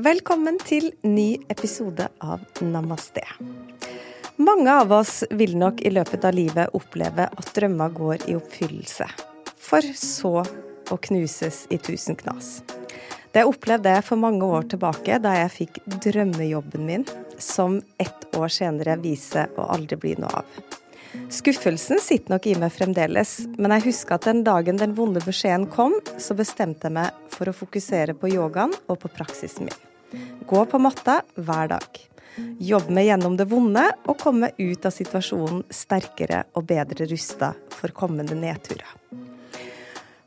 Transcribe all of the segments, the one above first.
Velkommen til ny episode av Namaste. Mange av oss vil nok i løpet av livet oppleve at drømmer går i oppfyllelse, for så å knuses i tusen knas. Det opplevde jeg for mange år tilbake, da jeg fikk drømmejobben min, som ett år senere viser å aldri bli noe av. Skuffelsen sitter nok i meg fremdeles, men jeg husker at den dagen den vonde beskjeden kom, så bestemte jeg meg for å fokusere på yogaen og på praksisen min. Gå på matta hver dag. Jobbe med gjennom det vonde og komme ut av situasjonen sterkere og bedre rusta for kommende nedturer.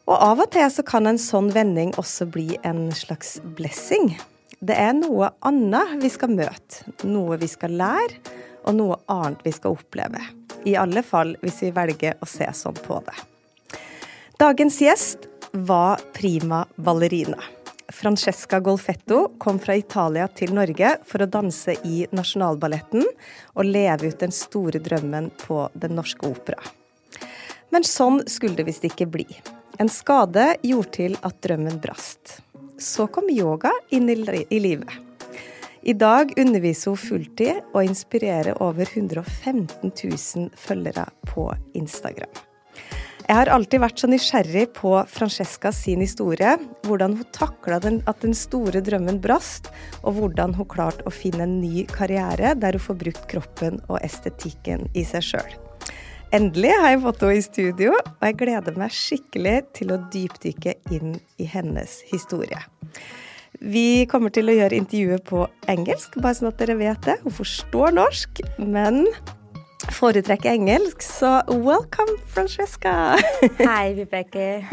Og av og til så kan en sånn vending også bli en slags blessing. Det er noe annet vi skal møte, noe vi skal lære, og noe annet vi skal oppleve. I alle fall hvis vi velger å se sånn på det. Dagens gjest var prima ballerina. Francesca Golfetto kom fra Italia til Norge for å danse i Nasjonalballetten og leve ut den store drømmen på Den norske opera. Men sånn skulle det visst ikke bli. En skade gjorde til at drømmen brast. Så kom yoga inn i livet. I dag underviser hun fulltid og inspirerer over 115 000 følgere på Instagram. Jeg har alltid vært så nysgjerrig på Francesca sin historie. Hvordan hun takla at den store drømmen brast, og hvordan hun klarte å finne en ny karriere der hun får brukt kroppen og estetikken i seg sjøl. Endelig har jeg fått henne i studio, og jeg gleder meg skikkelig til å dypdykke inn i hennes historie. Vi kommer til å gjøre intervjuet på engelsk, bare sånn at dere vet det. Hun forstår norsk, men foretrekker engelsk, så welcome, Francesca. Hei, Vibeke.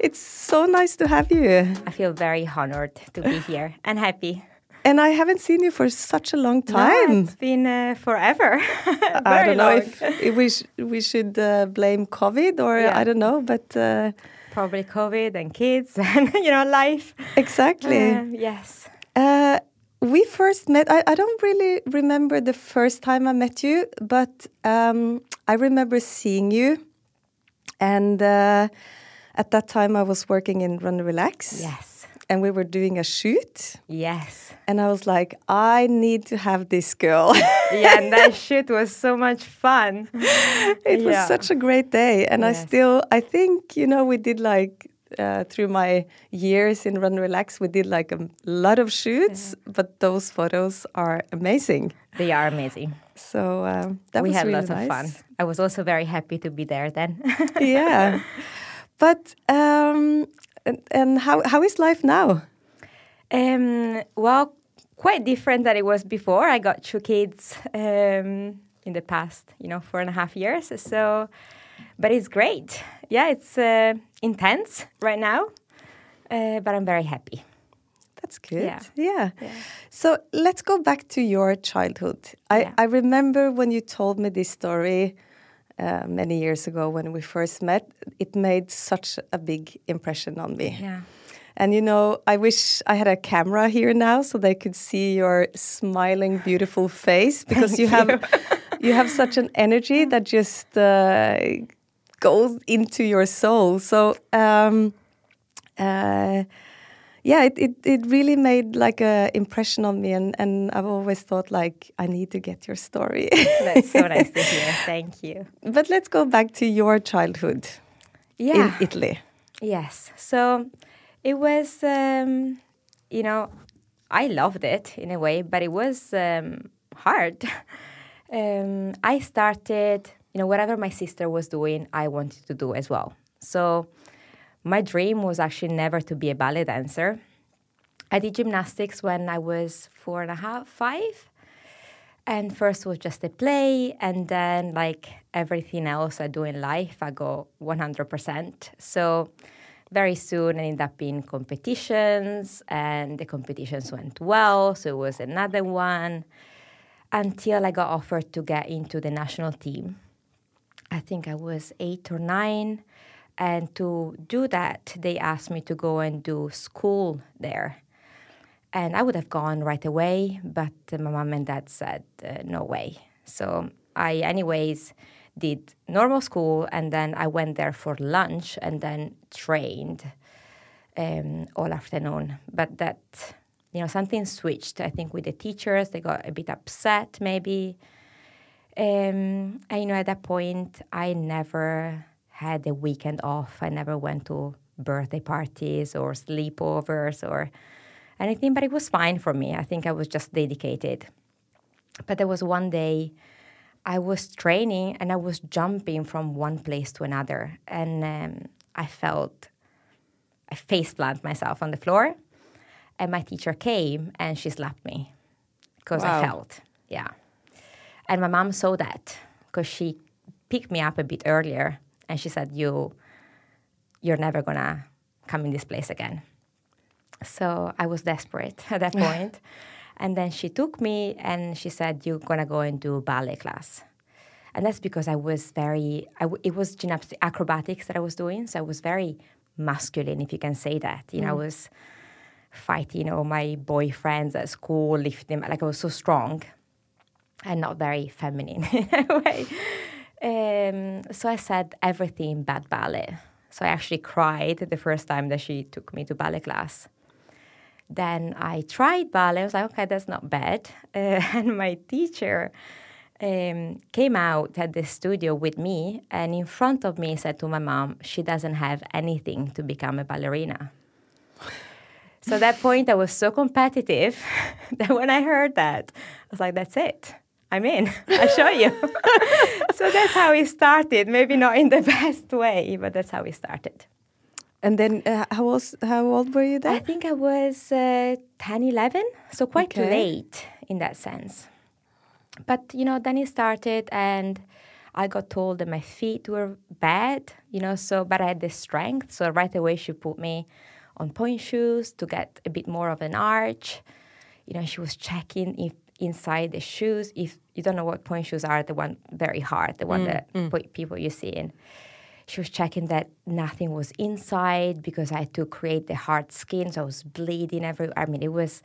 It's so nice to have you. I feel very honored to be here and happy. And I haven't seen you for such a long time. No, it's been uh, forever. I don't know if, if, we sh we should uh, blame COVID or yeah. I don't know, but uh, probably COVID and kids and you know life. Exactly. Uh, yes. Uh, we first met. I, I don't really remember the first time I met you, but um, I remember seeing you, and uh, at that time I was working in Run Relax. Yes and we were doing a shoot. Yes. And I was like, I need to have this girl. yeah, and that shoot was so much fun. It yeah. was such a great day. And yes. I still, I think, you know, we did like, uh, through my years in Run Relax, we did like a lot of shoots, yeah. but those photos are amazing. They are amazing. So uh, that we was had really lots nice. of fun. I was also very happy to be there then. yeah. But um, and, and how how is life now? Um, well, quite different than it was before. I got two kids um, in the past, you know, four and a half years. So, but it's great. Yeah, it's uh, intense right now, uh, but I'm very happy. That's good. Yeah. yeah. yeah. So let's go back to your childhood. I, yeah. I remember when you told me this story uh, many years ago when we first met, it made such a big impression on me. Yeah. And you know, I wish I had a camera here now so they could see your smiling, beautiful face because you have you have such an energy that just uh, goes into your soul. So. Um, uh, yeah, it, it, it really made like a impression on me, and, and I've always thought like I need to get your story. That's so nice to hear. Thank you. But let's go back to your childhood. Yeah. In Italy. Yes. So it was, um, you know, I loved it in a way, but it was um, hard. um, I started, you know, whatever my sister was doing, I wanted to do as well. So my dream was actually never to be a ballet dancer. I did gymnastics when I was four and a half, five. And first was just a play, and then, like everything else I do in life, I go 100%. So, very soon I ended up in competitions, and the competitions went well. So, it was another one until I got offered to get into the national team. I think I was eight or nine. And to do that, they asked me to go and do school there. And I would have gone right away, but my mom and dad said, uh, no way. So I, anyways, did normal school and then I went there for lunch and then trained um, all afternoon. But that, you know, something switched. I think with the teachers, they got a bit upset maybe. Um, and, you know, at that point, I never had a weekend off. I never went to birthday parties or sleepovers or anything, but it was fine for me. I think I was just dedicated. But there was one day I was training and I was jumping from one place to another, and um, I felt I face planted myself on the floor, and my teacher came and she slapped me because Wow. I felt, yeah. And my mom saw that because she picked me up a bit earlier, and she said, "You, you're never gonna come in this place again." So I was desperate at that point. and then she took me and she said, You're going to go and do ballet class. And that's because I was very, I w- it was gymnastics, acrobatics that I was doing. So I was very masculine, if you can say that. You know, I mm. was fighting all my boyfriends at school, lifting, like I was so strong and not very feminine in a way. Um, so I said everything but ballet. So I actually cried the first time that she took me to ballet class. Then I tried ballet. I was like, okay, that's not bad. Uh, and my teacher um, came out at the studio with me and in front of me said to my mom, she doesn't have anything to become a ballerina. So at that point, I was so competitive that when I heard that, I was like, that's it. I'm in. I'll show you. so that's how we started. Maybe not in the best way, but that's how we started. And then uh, how was how old were you then? I think I was uh, 10, 11, so quite Okay. late in that sense. But, you know, then it started and I got told that my feet were bad, you know, so, but I had the strength. So right away she put me on pointe shoes to get a bit more of an arch. You know, she was checking if inside the shoes, if you don't know what pointe shoes are, the one very hard, the one that po- people you see in she was checking that nothing was inside because I had to create the hard skin, so I was bleeding everywhere. I mean, it was.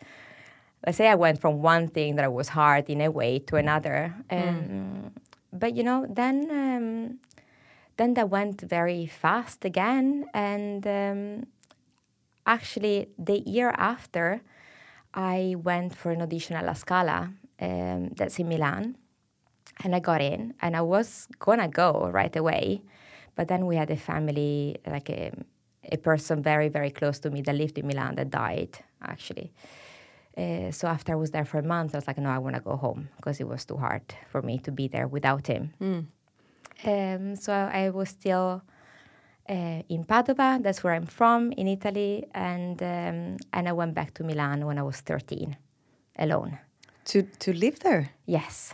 Let's say I went from one thing that was hard in a way to another, um, but you know, then um, then that went very fast again, and um, actually the year after, I went for an audition at La Scala, um, that's in Milan, and I got in, and I was gonna go right away, but then we had a family, like a, a person very, very close to me that lived in Milan that died, actually. Uh, so after I was there for a month, I was like, no, I want to go home because it was too hard for me to be there without him. Um, so I was still uh, in Padova. That's where I'm from, in Italy, and um, and I went back to Milan when I was 13, alone. To to live there? Yes.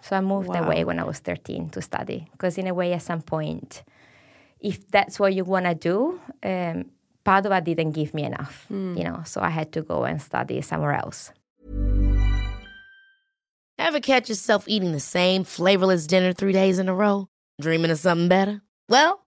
So I moved Wow. away when I was 13 to study. Because, in a way, at some point, if that's what you want to do, um, Padova didn't give me enough, you know, so I had to go and study somewhere else. Ever catch yourself eating the same flavorless dinner three days in a row? Dreaming of something better? Well,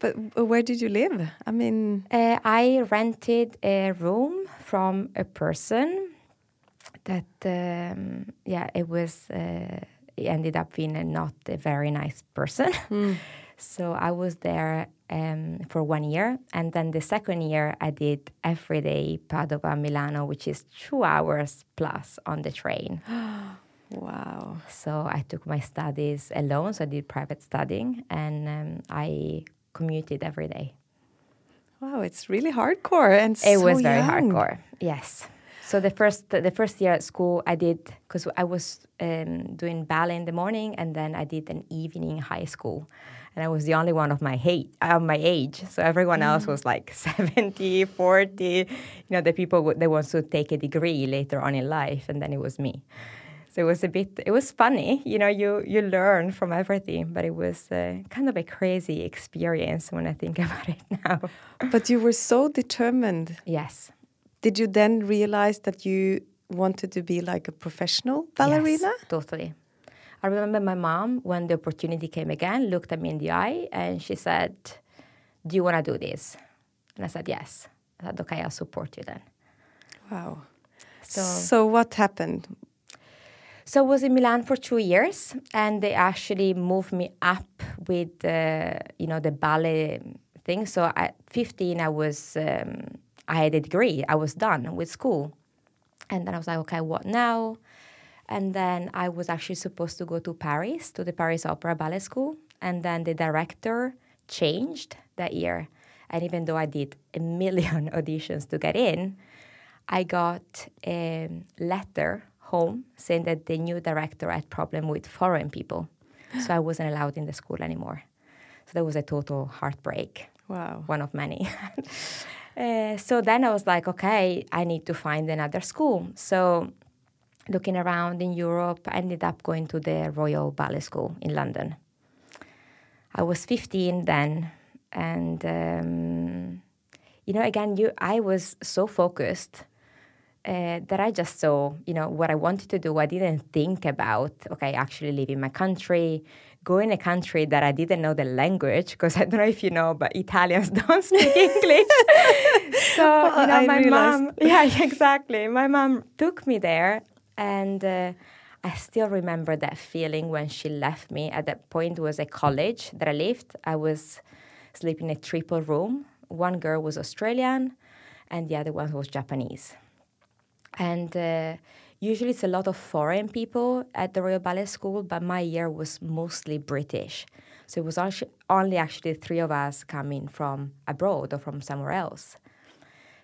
But where did you live? I mean, Uh, I rented a room from a person that, um, yeah, it was, uh, it ended up being a not a very nice person. so I was there um, for one year. And then the second year, I did every day Padova, Milano, which is two hours plus on the train. wow. So I took my studies alone. So I did private studying and um, I commuted every day. Wow, it's really hardcore and It so was very young. hardcore. Yes. So the first the first year at school, I did because I was um, doing ballet in the morning, and then I did an evening high school, and I was the only one of my hate of my age. So everyone else was like 70, 40. You know, the people they want to take a degree later on in life, and then it was me. So it was a bit, it was funny, you know, you, you learn from everything, but it was uh, kind of a crazy experience when I think about it now. But you were so determined. yes. Did you then realize that you wanted to be like a professional ballerina? Yes, totally. I remember my mom, when the opportunity came again, looked at me in the eye and she said, Do you want to do this? And I said, Yes. I said, Okay, I'll support you then. Wow. So, So what happened? So I was in Milan for two years and they actually moved me up with, uh, you know, the ballet thing. So at 15, I was, um, I had a degree. I was done with school. And then I was like, okay, what now? And then I was actually supposed to go to Paris, to the Paris Opera Ballet School. And then the director changed that year. And even though I did a million auditions to get in, I got a letter home saying that the new director had problem with foreign people. So I wasn't allowed in the school anymore. So that was a total heartbreak Wow. one of many. uh, so then I was like, okay, I need to find another school. So looking around in Europe, I ended up going to the Royal Ballet School in London. I was 15 then, and um, you know, again, you, I was so focused uh, that I just saw, you know, what I wanted to do. I didn't think about, okay, actually leaving my country, go in a country that I didn't know the language, because I don't know if you know, but Italians don't speak English. so, you know, I my realized. mom, yeah, exactly. My mom took me there, and uh, I still remember that feeling when she left me. At that point, it was a college that I lived. I was sleeping in a triple room. One girl was Australian, and the other one was Japanese. And uh, usually it's a lot of foreign people at the Royal Ballet School, but my year was mostly British. So it was actu- only actually three of us coming from abroad or from somewhere else.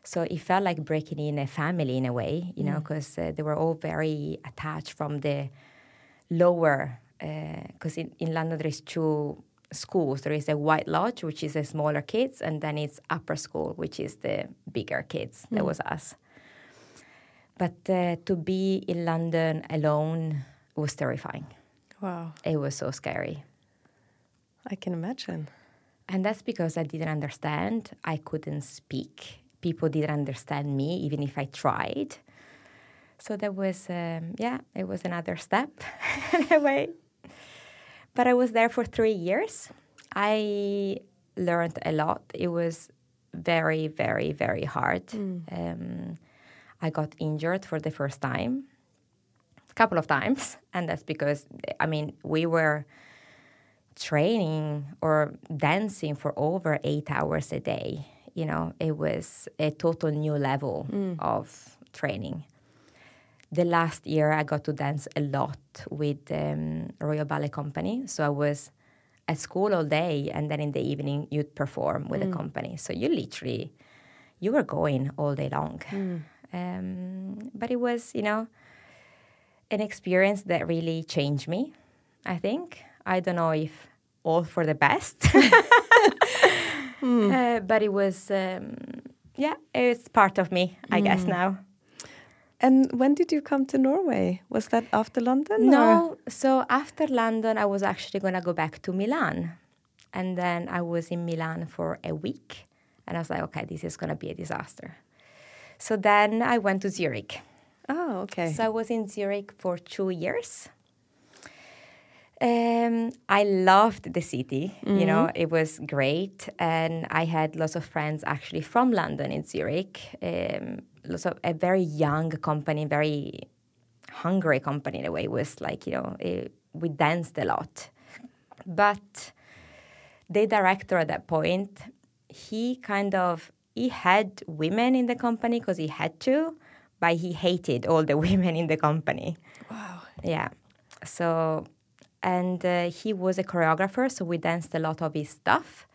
So it felt like breaking in a family in a way, you know, because uh, they were all very attached from the lower, because in, in London there is two schools. There is a White Lodge, which is the smaller kids, and then it's upper school, which is the bigger kids. That was us. But uh, to be in London alone was terrifying. Wow. It was so scary. I can imagine. And that's because I didn't understand. I couldn't speak. People didn't understand me, even if I tried. So that was, um, yeah, it was another step in a way. But I was there for three years. I learned a lot. It was very, very, very hard. Um, I got injured for the first time, a couple of times. And that's because, I mean, we were training or dancing for over eight hours a day. You know, it was a total new level mm. of training. The last year, I got to dance a lot with um, Royal Ballet Company. So I was at school all day, and then in the evening, you'd perform with the mm. company. So you literally, you were going all day long. Mm. Um, but it was, you know, an experience that really changed me, I think. I don't know if all for the best, uh, but it was, um, yeah, it's part of me, I guess, now. And when did you come to Norway? Was that after London? or- No, so after London, I was actually going to go back to Milan. And then I was in Milan for a week. And I was like, okay, this is going to be a disaster. So then I went to Zurich. Oh, okay. So I was in Zurich for two years. Um, I loved the city. You know, it was great, and I had lots of friends actually from London in Zurich. Um, lots of a very young company, very hungry company in a way. It was like you know, it, we danced a lot, but the director at that point, he kind of he had women in the company because he had to, but he hated all the women in the company. wow. Yeah. So, and uh, he was a choreographer, so we danced a lot of his stuff,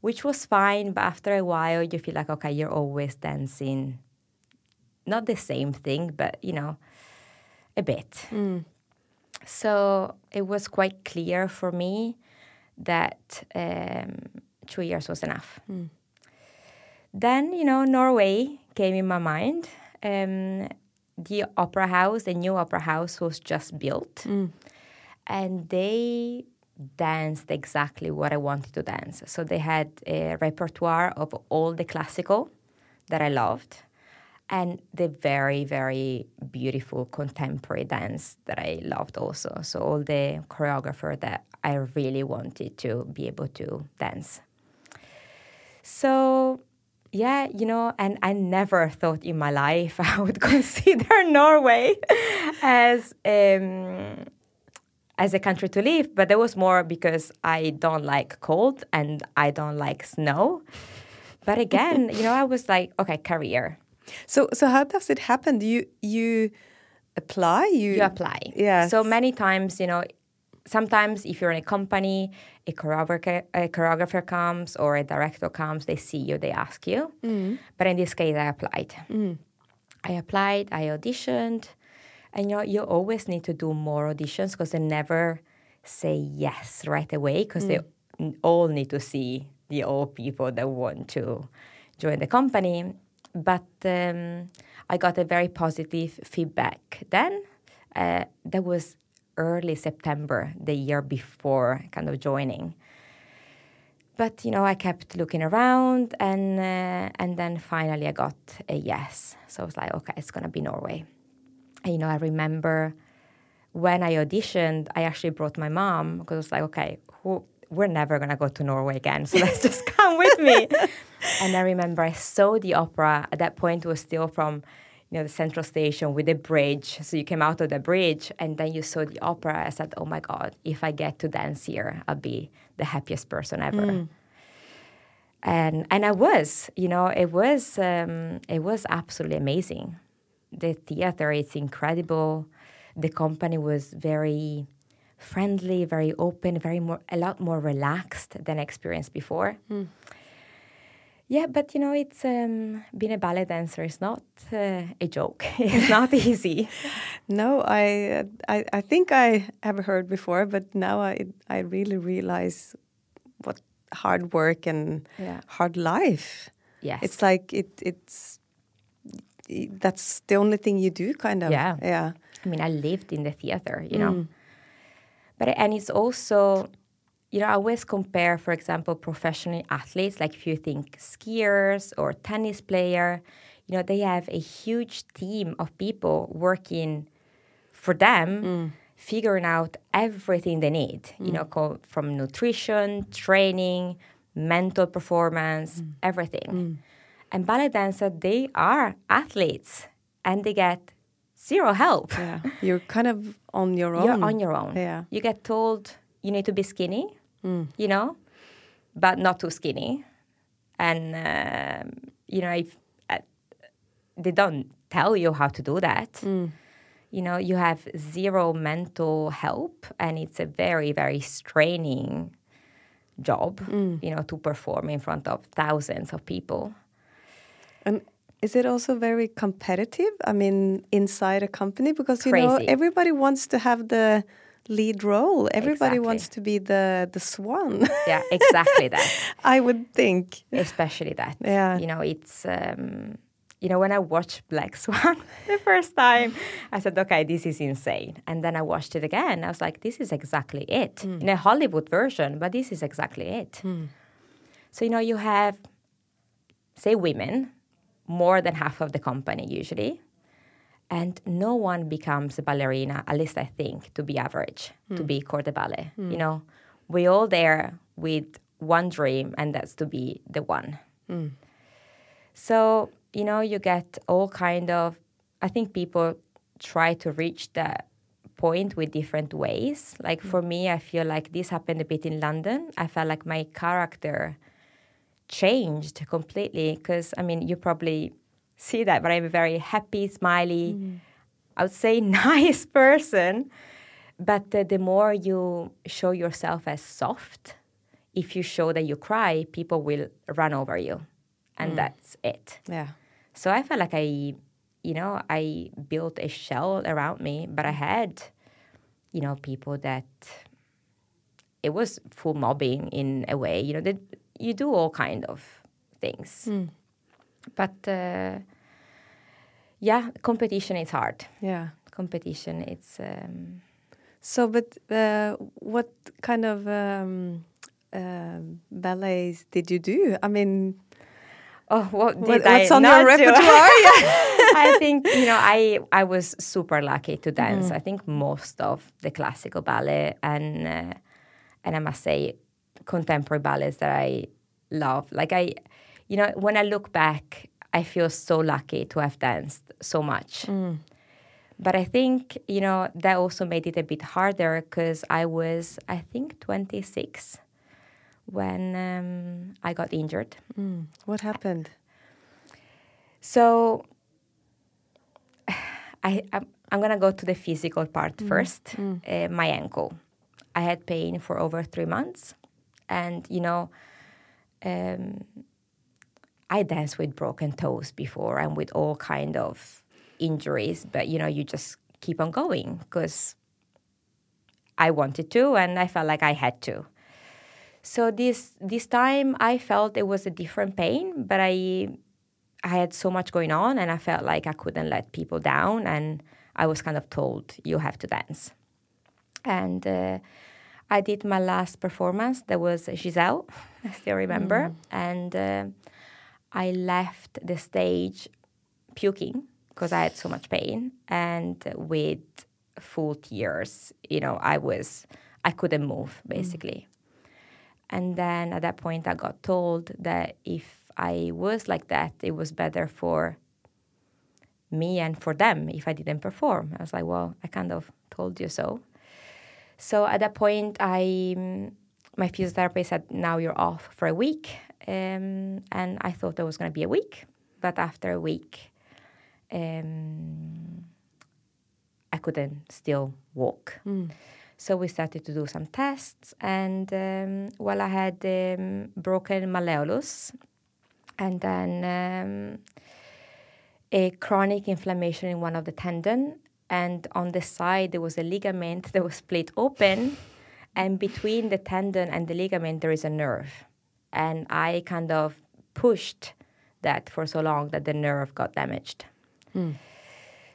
which was fine. But after a while, you feel like, okay, you're always dancing, not the same thing, but you know, a bit. So it was quite clear for me that um, two years was enough. Then, you know, Norway came in my mind. Um, the opera house, the new opera house, was just built, and they danced exactly what I wanted to dance. So they had a repertoire of all the classical that I loved, and the very very beautiful contemporary dance that I loved also. So all the choreographer that I really wanted to be able to dance. So yeah, you know, and I never thought in my life I would consider Norway as um, as a country to live. But that was more because I don't like cold and I don't like snow. But again, you know, I was like, okay, career. So so how does it happen? Do you you apply? You, You apply. Yeah. So many times, you know, sometimes if you're in a company, a choreographer, a choreographer comes or a director comes, they see you, they ask you. But in this case, I applied. I applied, I auditioned, and you know, you always need to do more auditions because they never say yes right away because they all need to see the old people that want to join the company. But um, I got a very positive feedback then. Uh, that was early September, the year before kind of joining. But you know, I kept looking around, and uh, and then finally I got a yes. So I was like, okay, it's gonna be Norway. And you know, I remember when I auditioned, I actually brought my mom because I was like, okay, who, we're never gonna go to Norway again, so let's just come with me. and I remember I saw the opera. At that point, it was still from you know the central station with the bridge. So you came out of the bridge, and then you saw the opera. I said, oh my god, if I get to dance here, I'll be the happiest person ever. And and I was, you know, it was um, it was absolutely amazing. The theater is incredible. The company was very friendly, very open, very more a lot more relaxed than I experienced before. Yeah, but you know, it's um, being a ballet dancer is not uh, a joke. it's not easy. No, I, I I think I have heard before, but now I I really realize what hard work and Yeah. hard life. Yes. It's like it it's that's the only thing you do, kind of. Yeah. Yeah. I mean, I lived in the theater, you know. But and it's also, you know, I always compare, for example, professional athletes. Like if you think skiers or tennis player, you know, they have a huge team of people working for them, mm. figuring out everything they need. You mm. know, co- from nutrition, training, mental performance, mm. everything. And ballet dancer, they are athletes, and they get zero help. Yeah. You're kind of on your own. You're on your own. Yeah. You get told you need to be skinny, you know, but not too skinny. And, um, you know, if uh, they don't tell you how to do that, you know, you have zero mental help. And it's a very, very straining job, you know, to perform in front of thousands of people. And is it also very competitive? I mean, inside a company because you know everybody wants to have the lead role. Everybody Exactly. wants to be the the swan. Yeah, exactly that. I would think. especially that. Yeah. You know, it's um, you know when I watched Black Swan the first time, I said, okay, this is insane. And then I watched it again. I was like, this is exactly it in a Hollywood version, but this is exactly it. So you know, you have say women, more than half of the company usually. And no one becomes a ballerina, at least I think, to be average, to hmm. be corps de ballet. You hmm. know, we all there with one dream, and that's to be the one. Hmm. So you know, you get all kind of. I think people try to reach that point with different ways. Like for me, I feel like this happened a bit in London. I felt like my character changed completely because I mean, you probably see that, but I'm a very happy, smiley, I would say nice person. But uh, the more you show yourself as soft, if you show that you cry, people will run over you. And that's it. Yeah. So I felt like I, you know, I built a shell around me, but I had, you know, people that it was full mobbing in a way. You know, that you do all kind of things. But uh, yeah, competition is hard. Yeah. Competition, it's. Um, So, but uh, what kind of um, uh, ballets did you do? I mean, oh, what did what, I on your repertoire? I think you know I I was super lucky to dance. I think most of the classical ballet and uh, and I must say contemporary ballets that I love. Like I, you know, when I look back, I feel so lucky to have danced so much. But I think you know that also made it a bit harder because I was I think 26 when um, I got injured. what happened? So I, I'm, I'm gonna go to the physical part first. Uh, my ankle. I had pain for over three months, and you know, um, I danced with broken toes before and with all kind of injuries, but you know, you just keep on going because I wanted to, and I felt like I had to. So this this time I felt it was a different pain, but I I had so much going on and I felt like I couldn't let people down and I was kind of told you have to dance. And uh, I did my last performance. That was Giselle, I still remember. And uh, I left the stage puking because I had so much pain and with full tears. You know, I was, I couldn't move basically. And then at that point, I got told that if I was like that, it was better for me and for them if I didn't perform. I was like, well, I kind of told you so. So at that point, I mm, my physiotherapist said, now you're off for a week. Um, and I thought it was going to be a week. But after a week, um, I couldn't still walk. So we started to do some tests, and um, well, I had um, broken malleolus, and then um, a chronic inflammation in one of the tendon, and on the side there was a ligament that was split open, and between the tendon and the ligament there is a nerve, and I kind of pushed that for so long that the nerve got damaged.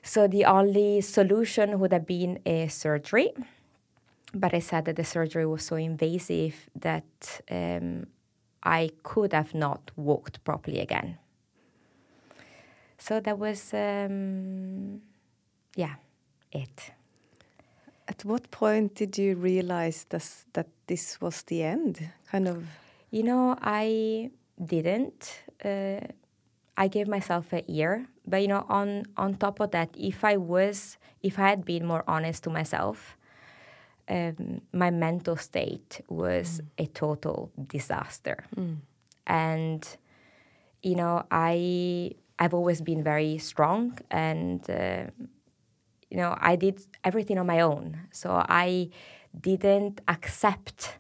So the only solution would have been a surgery but I said that the surgery was so invasive that um, I could have not walked properly again. So that was, um, yeah, it. At what point did you realize this, that this was the end? Kind of. You know, I didn't. Uh, I gave myself a year, but you know, on on top of that, if I was, if I had been more honest to myself, um, my mental state was a total disaster. And, you know, I, I've always been very strong and, uh, you know, I did everything on my own. So I didn't accept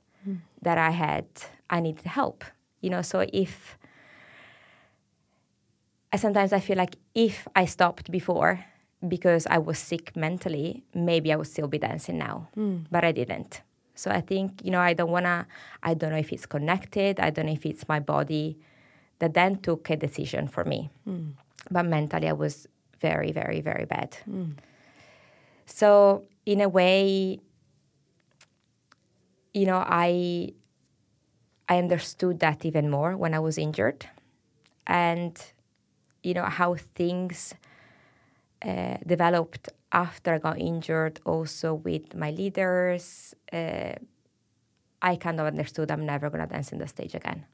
that I had, I needed help. You know, so if, I sometimes I feel like if I stopped before because I was sick mentally, maybe I would still be dancing now, hmm. but I didn't. So I think you know I don't wanna. I don't know if it's connected. I don't know if it's my body that then took a decision for me. Hmm. But mentally, I was very, very, very bad. Hmm. So in a way, you know, I I understood that even more when I was injured, and you know how things uh, developed after I got injured, also with my leaders. Uh, I kind of understood I'm never gonna dance in the stage again,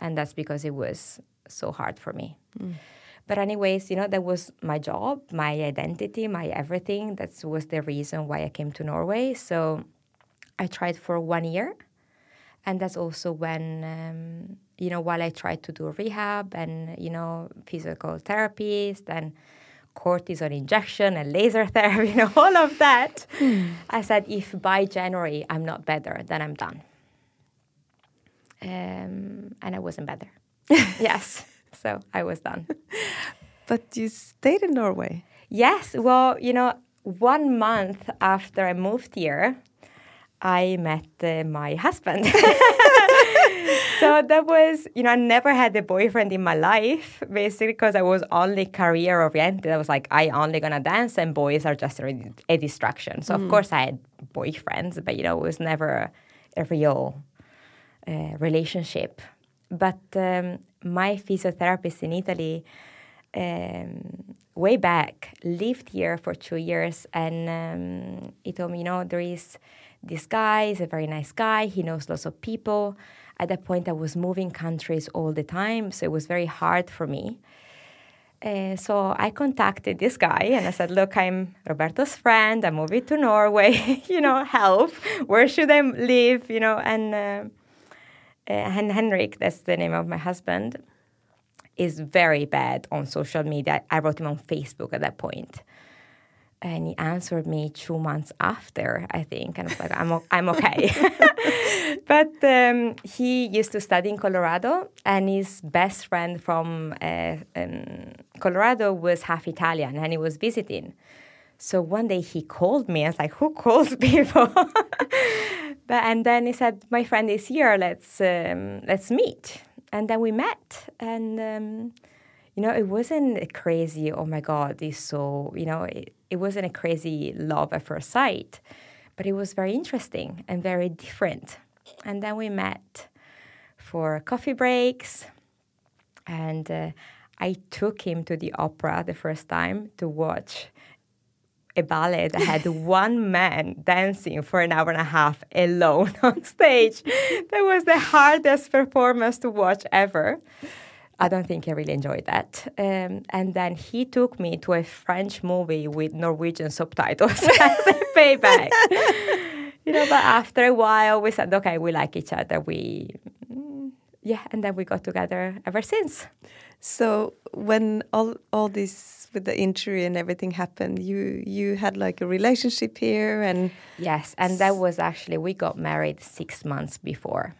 and that's because it was so hard for me. But anyways, you know that was my job, my identity, my everything. That was the reason why I came to Norway. So I tried for one year, and that's also when um, you know while I tried to do rehab and you know physical therapies and cortisone injection and laser therapy, you know all of that. I said if by January I'm not better, then I'm done. Um, and I wasn't better. yes, so I was done. But you stayed in Norway. Yes, well, you know, one month after I moved here, I met uh, my husband. so that was, you know, I never had a boyfriend in my life, basically, because I was only career oriented. I was like, I only gonna dance, and boys are just a, a distraction. So of course I had boyfriends, but you know, it was never a real uh, relationship. But um, my physiotherapist in Italy, um, way back, lived here for two years, and um, he told me, you know, there is this guy. is a very nice guy. He knows lots of people. At that point, I was moving countries all the time, so it was very hard for me. Uh, so I contacted this guy and I said, "Look, I'm Roberto's friend. I'm moving to Norway. you know, help. Where should I live? You know?" And uh, uh, Henrik, that's the name of my husband, is very bad on social media. I wrote him on Facebook at that point and he answered me two months after i think and i was like i'm, I'm okay. But um, he used to study in colorado and his best friend from uh, um, colorado was half italian and he was visiting. So one day he called me i was like who calls people? But and then he said my friend is here let's um, let's meet. And then we met and um, you know, it wasn't a crazy, oh my God, this so, you know, it, it wasn't a crazy love at first sight, but it was very interesting and very different. And then we met for coffee breaks, and uh, I took him to the opera the first time to watch a ballet that had one man dancing for an hour and a half alone on stage. that was the hardest performance to watch ever. I don't think I really enjoyed that. Um, and then he took me to a French movie with Norwegian subtitles as a payback. you know, but after a while, we said, okay, we like each other. We, mm, yeah, and then we got together ever since. So when all all this with the injury and everything happened, you you had like a relationship here, and yes, and that was actually we got married six months before.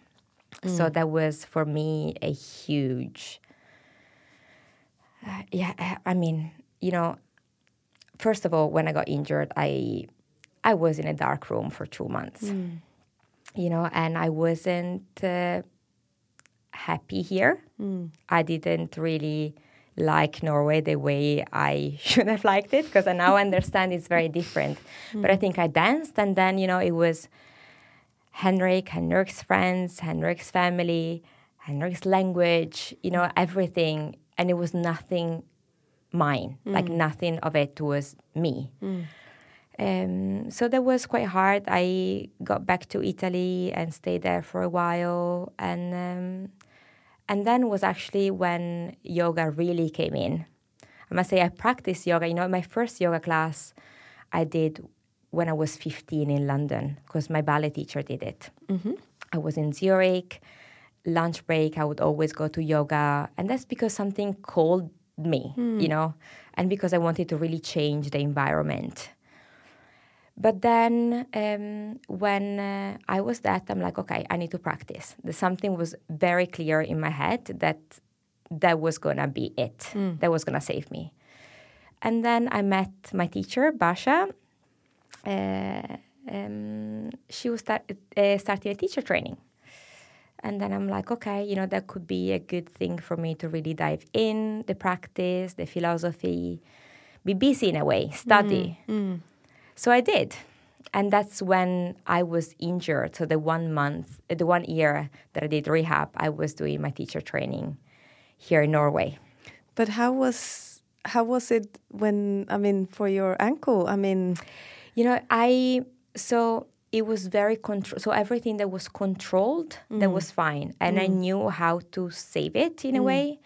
Mm. So that was for me a huge uh, yeah, I mean, you know, first of all, when I got injured, I I was in a dark room for two months, mm. you know, and I wasn't uh, happy here. Mm. I didn't really like Norway the way I should have liked it because I now understand it's very different. Mm. But I think I danced, and then you know it was Henrik, Henrik's friends, Henrik's family, Henrik's language, you know, everything and it was nothing mine, mm. like nothing of it was me. Mm. Um, so that was quite hard. I got back to Italy and stayed there for a while, and um, and then was actually when yoga really came in. I must say I practiced yoga. You know, my first yoga class I did when I was 15 in London because my ballet teacher did it. Mm-hmm. I was in Zurich lunch break, I would always go to yoga. And that's because something called me, mm. you know, and because I wanted to really change the environment. But then um, when uh, I was that, I'm like, okay, I need to practice. The something was very clear in my head that that was gonna be it. Mm. That was gonna save me. And then I met my teacher, Basha. Uh, um, she was start, uh, starting a teacher training. And then I'm like, okay, you know, that could be a good thing for me to really dive in the practice, the philosophy, be busy in a way, study. Mm, mm. So I did. And that's when I was injured. So the one month, the one year that I did rehab, I was doing my teacher training here in Norway. But how was how was it when I mean for your ankle? I mean, you know, I so it was very control. So everything that was controlled, mm. that was fine, and mm. I knew how to save it in mm. a way.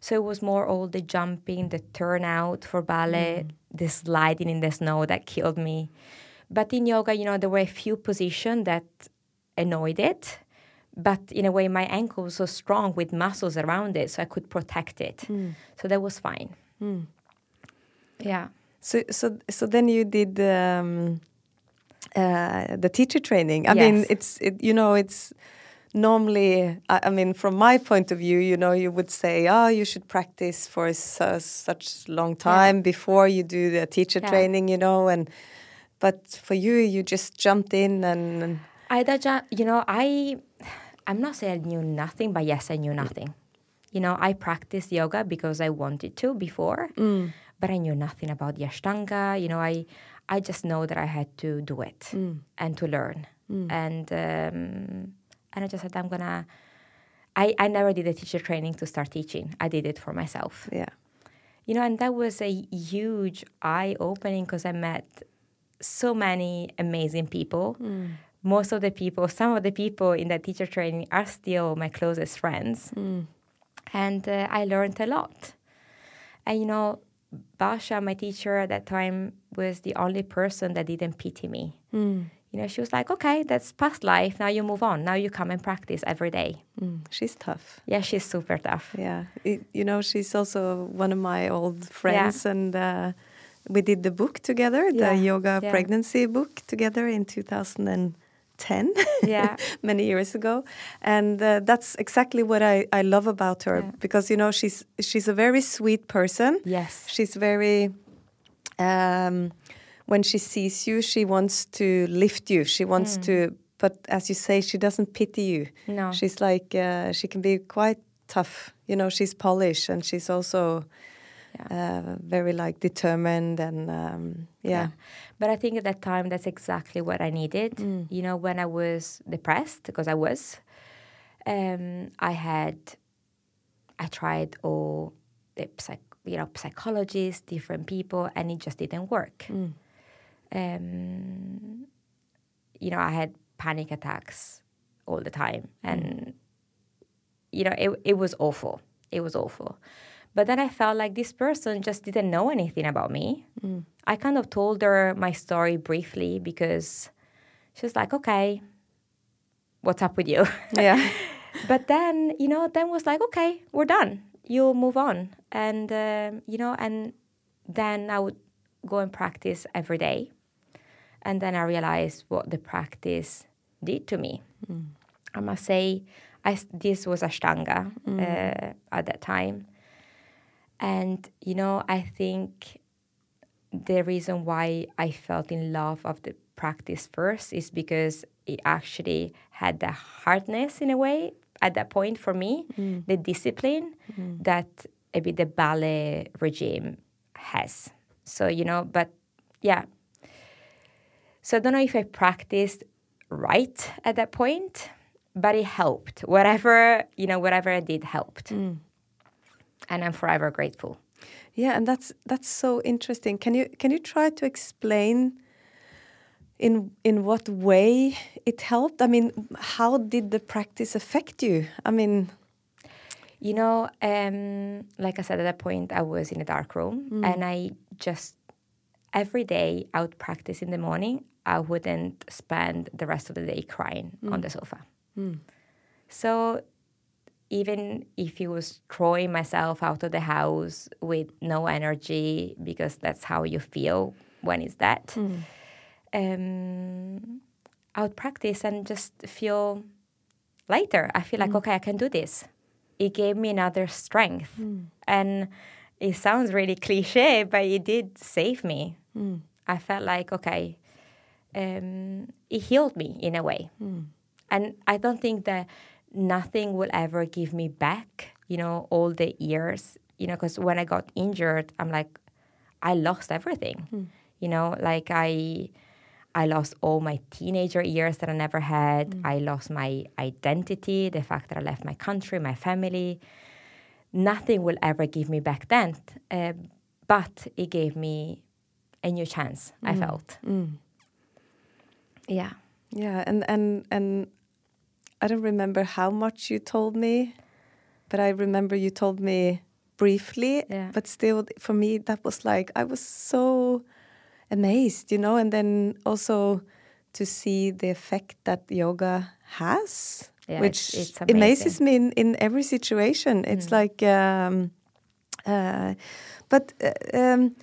So it was more all the jumping, the turnout for ballet, mm. the sliding in the snow that killed me. But in yoga, you know, there were a few positions that annoyed it. But in a way, my ankle was so strong with muscles around it, so I could protect it. Mm. So that was fine. Mm. Yeah. So, so, so then you did um, uh, the teacher training. I yes. mean, it's it, you know it's normally I, I, mean from my point of view you know you would say oh you should practice for su such long time yeah. before you do the teacher yeah. training you know and but for you you just jumped in and, I you know I I'm not saying I knew nothing, but yes, I knew nothing. You know, I practiced yoga because I wanted to before, but I knew nothing about the Ashtanga. You know, I I just know that I had to do it and to learn, and um, and I just said I'm gonna. I, I never did a teacher training to start teaching. I did it for myself. Yeah. You know, and that was a huge eye opening because I met so many amazing people. Most of the people, some of the people in that teacher training are still my closest friends. And uh, I learned a lot. And you know, Basha, my teacher at that time, was the only person that didn't pity me. You know, she was like, okay, that's past life. Now you move on. Now you come and practice every day. Mm, she's tough. Yeah, she's super tough. Yeah. It- you know, she's also one of my old friends, and uh, we did the book together, the Yeah, yoga yeah. pregnancy book together in 2010. Yeah. many years ago, and uh, that's exactly what I, I love about her Yeah. because you know she's she's a very sweet person. Yes. She's very. Um, when she sees you, she wants to lift you. She wants to, but as you say, she doesn't pity you. No. She's like uh, she can be quite tough. You know, she's Polish and she's also uh, very like determined and um, yeah. But I think at that time, that's exactly what I needed. You know, when I was depressed, because I was, um, I had, I tried all the psych, you know, psychologists, different people, and it just didn't work. Um, you know, I had panic attacks all the time, and you know, it it was awful. It was awful. But then I felt like this person just didn't know anything about me. I kind of told her my story briefly because she was like, okay, what's up with you? Yeah. but then, you know, then was like, okay, we're done. You'll move on. And, um, you know, and then I would go and practice every day. And then I realized what the practice did to me. I must say, I, this was Ashtanga uh, at that time. And, you know, I think the reason why I felt in love of the practice first is because it actually had the hardness in a way at that point for me, mm. the discipline mm. that a bit the ballet regime has. So, you know, but yeah. So I don't know if I practiced right at that point, but it helped. Whatever, you know, whatever I did helped. Mm. And I'm forever grateful. Yeah, and that's that's so interesting. Can you can you try to explain in in what way it helped? I mean, how did the practice affect you? I mean, You know, um, like I said at that point, I was in a dark room mm. and I just, every day I would practice in the morning. I wouldn't spend the rest of the day crying on mm. the sofa. Mm. So even if it was throwing myself out of the house with no energy, because that's how you feel when it's that, mm. um, I would practice and just feel lighter. I feel like, mm. okay, I can do this. It gave me another strength. Mm. And it sounds really cliche, but it did save me. I felt like, okay, um, it healed me in a way. And I don't think that nothing will ever give me back, you know, all the years, you know, because when I got injured, I'm like, I lost everything. Hmm. You know, like I I lost all my teenager years that I never had. Hmm. I lost my identity, the fact that I left my country, my family. Nothing will ever give me back then. Uh, but it gave me a new chance, I hmm. felt. Yeah. yeah, and and and I don't remember how much you told me, but I remember you told me briefly. Yeah. But still, for me, that was like I was so amazed, you know, and then also to see the effect that yoga has, Yeah, which it's- it's amazes me in, in every situation. It's like, um, uh, but uh, um,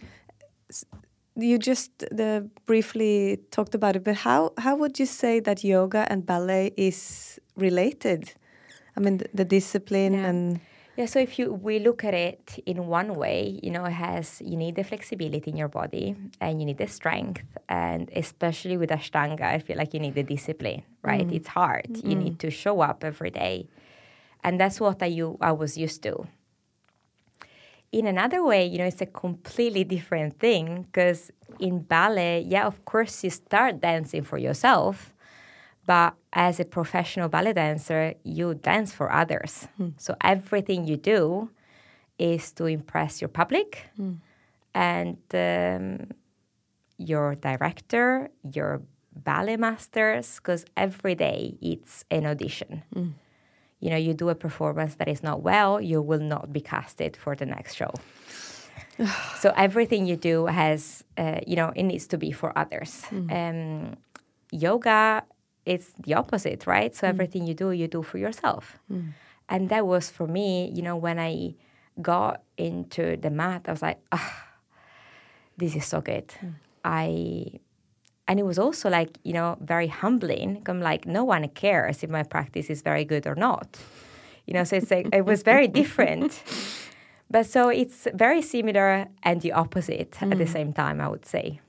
you just uh, briefly talked about it. But how how would you say that yoga and ballet is related? I mean, the, the discipline Yeah. and Yeah, so if you we look at it in one way, you know, it has you need the flexibility in your body and you need the strength and especially with Ashtanga, I feel like you need the discipline, right? It's hard. You need to show up every day. And that's what I you I was used to. In another way, you know, it's a completely different thing because in ballet, yeah, of course you start dancing for yourself, but as a professional ballet dancer, you dance for others. Hmm. So everything you do is to impress your public hmm. and um, your director, your ballet masters, because every day it's an audition. Hmm. You know, you do a performance that is not well, you will not be casted for the next show. so everything you do has, uh, you know, it needs to be for others. Um, yoga, it's the opposite, right? So everything you do, you do for yourself. And that was for me, you know, when I got into the mat, I was like, ah, this is so good. I and it was also like you know very humbling. I'm like no one cares if my practice is very good or not, you know. So it's like it was very different, but so it's very similar and the opposite at the same time. I would say.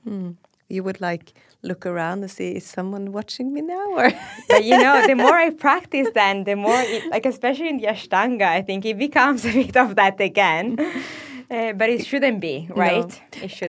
You would like look around and see is someone watching me now or But you know, the more I practice, then the more, it, like especially in the Ashtanga, I think it becomes a bit of that again. Uh, but it shouldn't be, right? It should.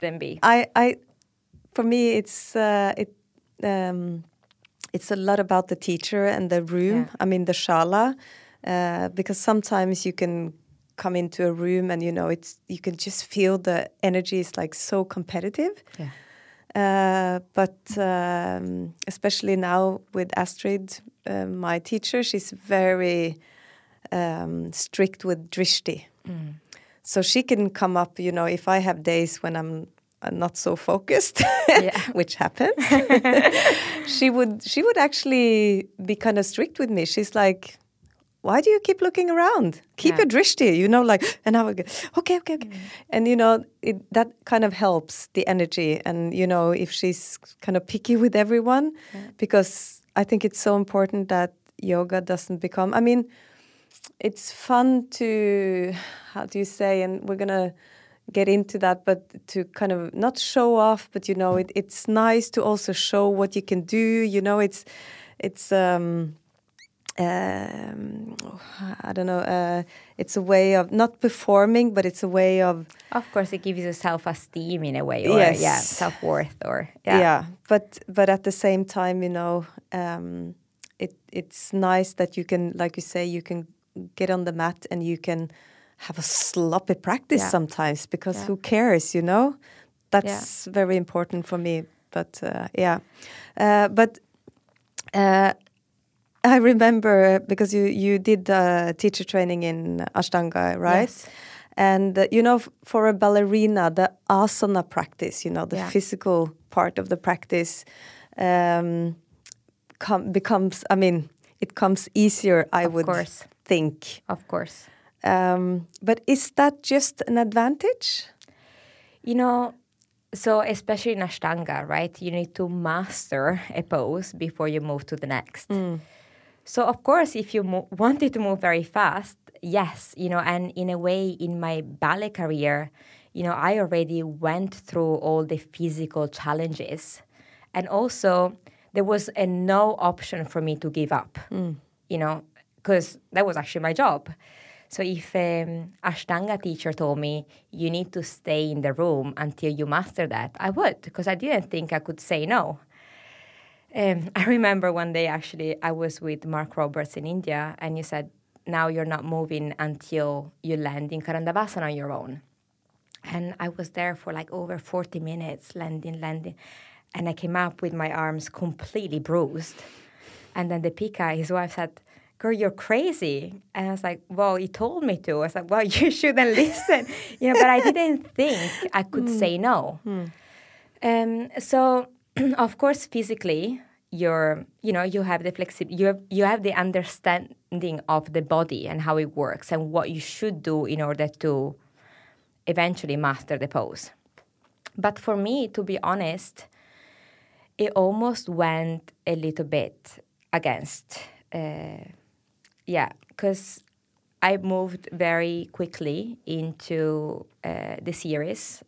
Then be. I, I, for me, it's uh, it, um, it's a lot about the teacher and the room. Yeah. I mean, the shala, uh, because sometimes you can come into a room and you know it's you can just feel the energy is like so competitive. Yeah. Uh, but um, especially now with Astrid, uh, my teacher, she's very um, strict with drishti. So she can come up, you know, if I have days when I'm uh, not so focused, which happens, she would she would actually be kind of strict with me. She's like, "Why do you keep looking around? Keep Yeah. your drishti," you know, like. And I would go, "Okay, okay, okay," and you know, it, that kind of helps the energy. And you know, if she's kind of picky with everyone, because I think it's so important that yoga doesn't become. I mean it's fun to how do you say and we're gonna get into that but to kind of not show off but you know it, it's nice to also show what you can do you know it's it's um um i don't know uh it's a way of not performing but it's a way of Of course, it gives you self esteem in a way, or yeah, self worth, or yeah. but but at the same time you know um it it's nice that you can like you say you can get on the mat and you can have a sloppy practice Yeah. sometimes because Yeah. who cares you know that's very important for me but uh, yeah uh, but uh, I remember because you you did teacher training in Ashtanga, right? Yes. And uh, you know, for a ballerina, the asana practice, you know, the Yeah. physical part of the practice, um, com- becomes. I mean, it comes easier. I Of would course. Think. of course. Um, but is that just an advantage? You know, so especially in Ashtanga, right? You need to master a pose before you move to the next. So, of course, if you mo- wanted to move very fast, yes, you know, and in a way, in my ballet career, you know, I already went through all the physical challenges. And also, there was a no option for me to give up. You know, because that was actually my job. So if um, Ashtanga teacher told me you need to stay in the room until you master that, I would because I didn't think I could say no. Um, I remember one day actually I was with Mark Robberds in India, and he said, "Now you're not moving until you land in Karandavasana on your own." And I was there for like over 40 minutes, landing, landing, and I came up with my arms completely bruised. And then Deepika, his wife said, "Girl, you're crazy." And I was like, "Well, he told me to." I was like, "Well, you shouldn't listen," you know. But I didn't think I could say no. Um, so, of course, physically, you're, you know, you have the flexibility, you have, you have the understanding of the body and how it works and what you should do in order to eventually master the pose. But for me, to be honest, it almost went a little bit against. Uh, yeah, because I moved very quickly into uh, the series,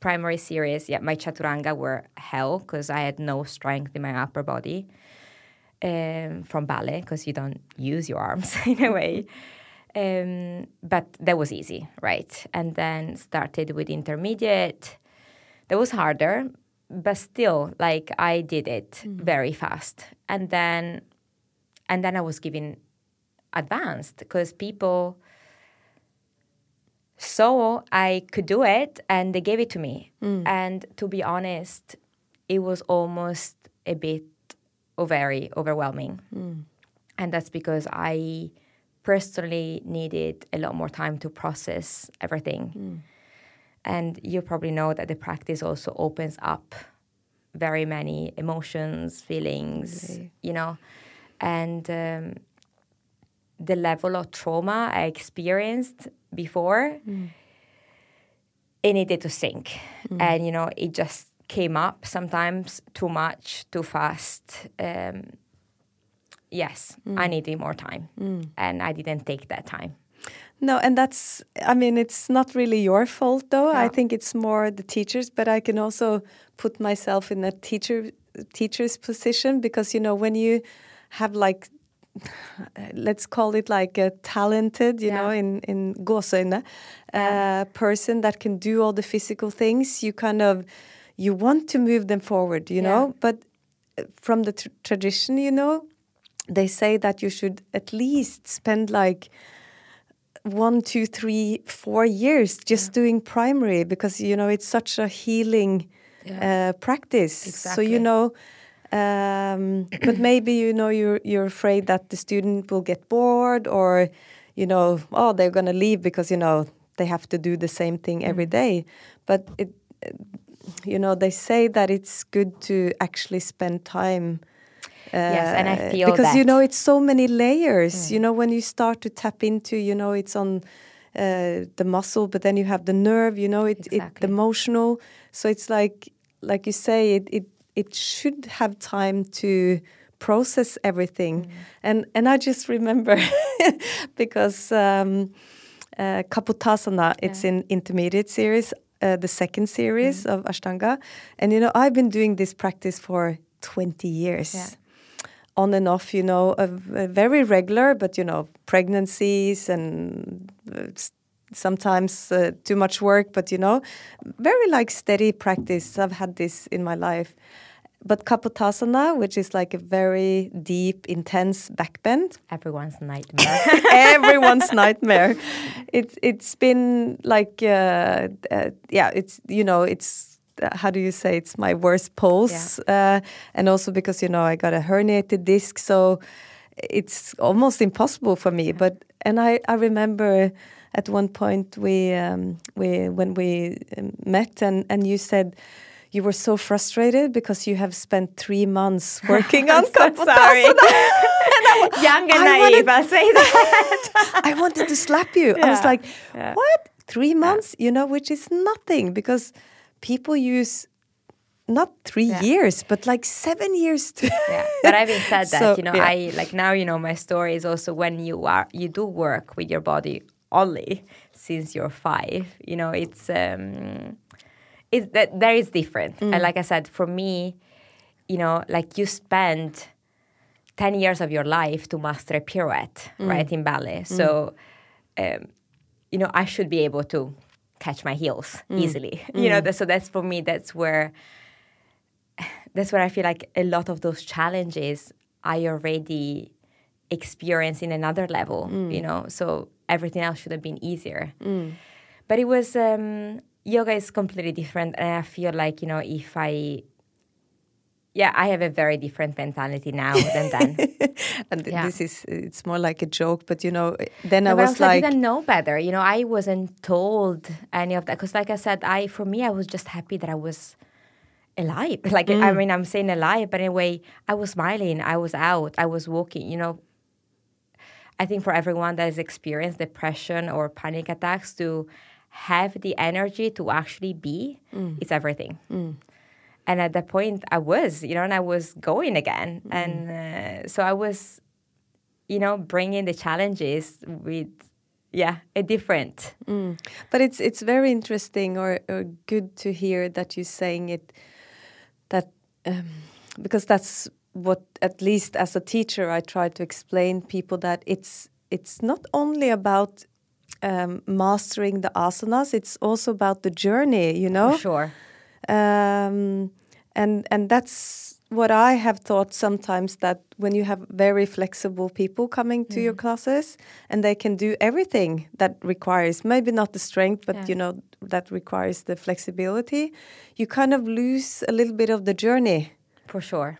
primary series. Yeah, my chaturanga were hell because I had no strength in my upper body um, from ballet because you don't use your arms in a way. Um, but that was easy, right? And then started with intermediate. That was harder, but still, like I did it very fast. And then, and then I was given advanced because people saw I could do it and they gave it to me. Mm. And to be honest, it was almost a bit very overwhelming. Mm. And that's because I personally needed a lot more time to process everything. Mm. And you probably know that the practice also opens up very many emotions, feelings, you know, and um, the level of trauma I experienced before, it needed to sink. Mm. And, you know, it just came up sometimes too much, too fast. Um, yes, mm. I needed more time. Mm. And I didn't take that time. No, and that's, I mean, it's not really your fault though. I think it's more the teachers, but I can also put myself in a teacher teacher's position because, you know, when you have like, let's call it like a talented, you know, in, in gåseøyne, uh, person that can do all the physical things, you kind of, you want to move them forward, you know, but uh, from the tr- tradition, you know, they say that you should at least spend like one, two, three, four years just doing primary because you know it's such a healing uh, practice. So you know, um, but maybe you know you're you're afraid that the student will get bored or you know oh they're gonna leave because you know they have to do the same thing every day. But it, you know, they say that it's good to actually spend time. Yes, and I uh, feel because you know it's so many layers. You know when you start to tap into, you know, it's on uh, the muscle, but then you have the nerve. You know, it, it the emotional. So it's like like you say, it it it should have time to process everything. And and I just remember because um, uh, Kapotasana, it's in intermediate series, uh, the second series of Ashtanga, and you know I've been doing this practice for twenty years. Yeah. on and off, you know, a, a very regular, but you know, pregnancies and uh, sometimes uh, too much work, but you know, very like steady practice. I've had this in my life. But Kapotasana, which is like a very deep, intense backbend, Everyone's nightmare. everyone's nightmare. It's it's been like uh, uh, yeah, it's you know it's uh, how do you say it's my worst pose, uh, and also because you know I got a herniated disc, so it's almost impossible for me. But and I I remember at one point we um, we when we um, met and and you said. You were so frustrated because you have spent three months working on so sorry. Young and I naive, wanted- I'll say that. I wanted to slap you. I was like, Yeah. what? Three months? You know, which is nothing because people use not three Yeah. years, but like seven years to. yeah. But having said that, So, you know, yeah. I like now you know my story is also when you are you do work with your body only since you're five. You know, it's um, it's that there is different. Mm. And like I said, for me, you know, like you spend 10 years of your life to master a pirouette, right, in ballet. So, um, you know, I should be able to catch my heels easily. You know, that, so that's for me, that's where that's where I feel like a lot of those challenges I already experience in another level, you know, so everything else should have been easier. But it was, um, yoga is completely different. And I feel like, you know, if I, yeah, I have a very different mentality now than then. and Yeah. this is it's more like a joke, but you know, then I No, but was like, I didn't know better. You know, I wasn't told any of that because, like I said, I for me, I was just happy that I was alive. Like Mm. I mean, I'm saying alive, but anyway, I was smiling. I was out. I was walking. You know, I think for everyone that has experienced depression or panic attacks to have the energy to actually be, Mm. it's everything. And at that point, I was, you know, and I was going again, Mm. and uh, so I was you know, bringing the challenges with, yeah, a different. But it's it's very interesting or, or good to hear that you're saying it that um, because that's what at least as a teacher I try to explain people that it's it's not only about um, mastering the asanas it's also about the journey you know For sure. um, and and that's what I have thought sometimes that when you have very flexible people coming to your classes and they can do everything that requires maybe not the strength but Yeah. you know that requires the flexibility you kind of lose a little bit of the journey For sure.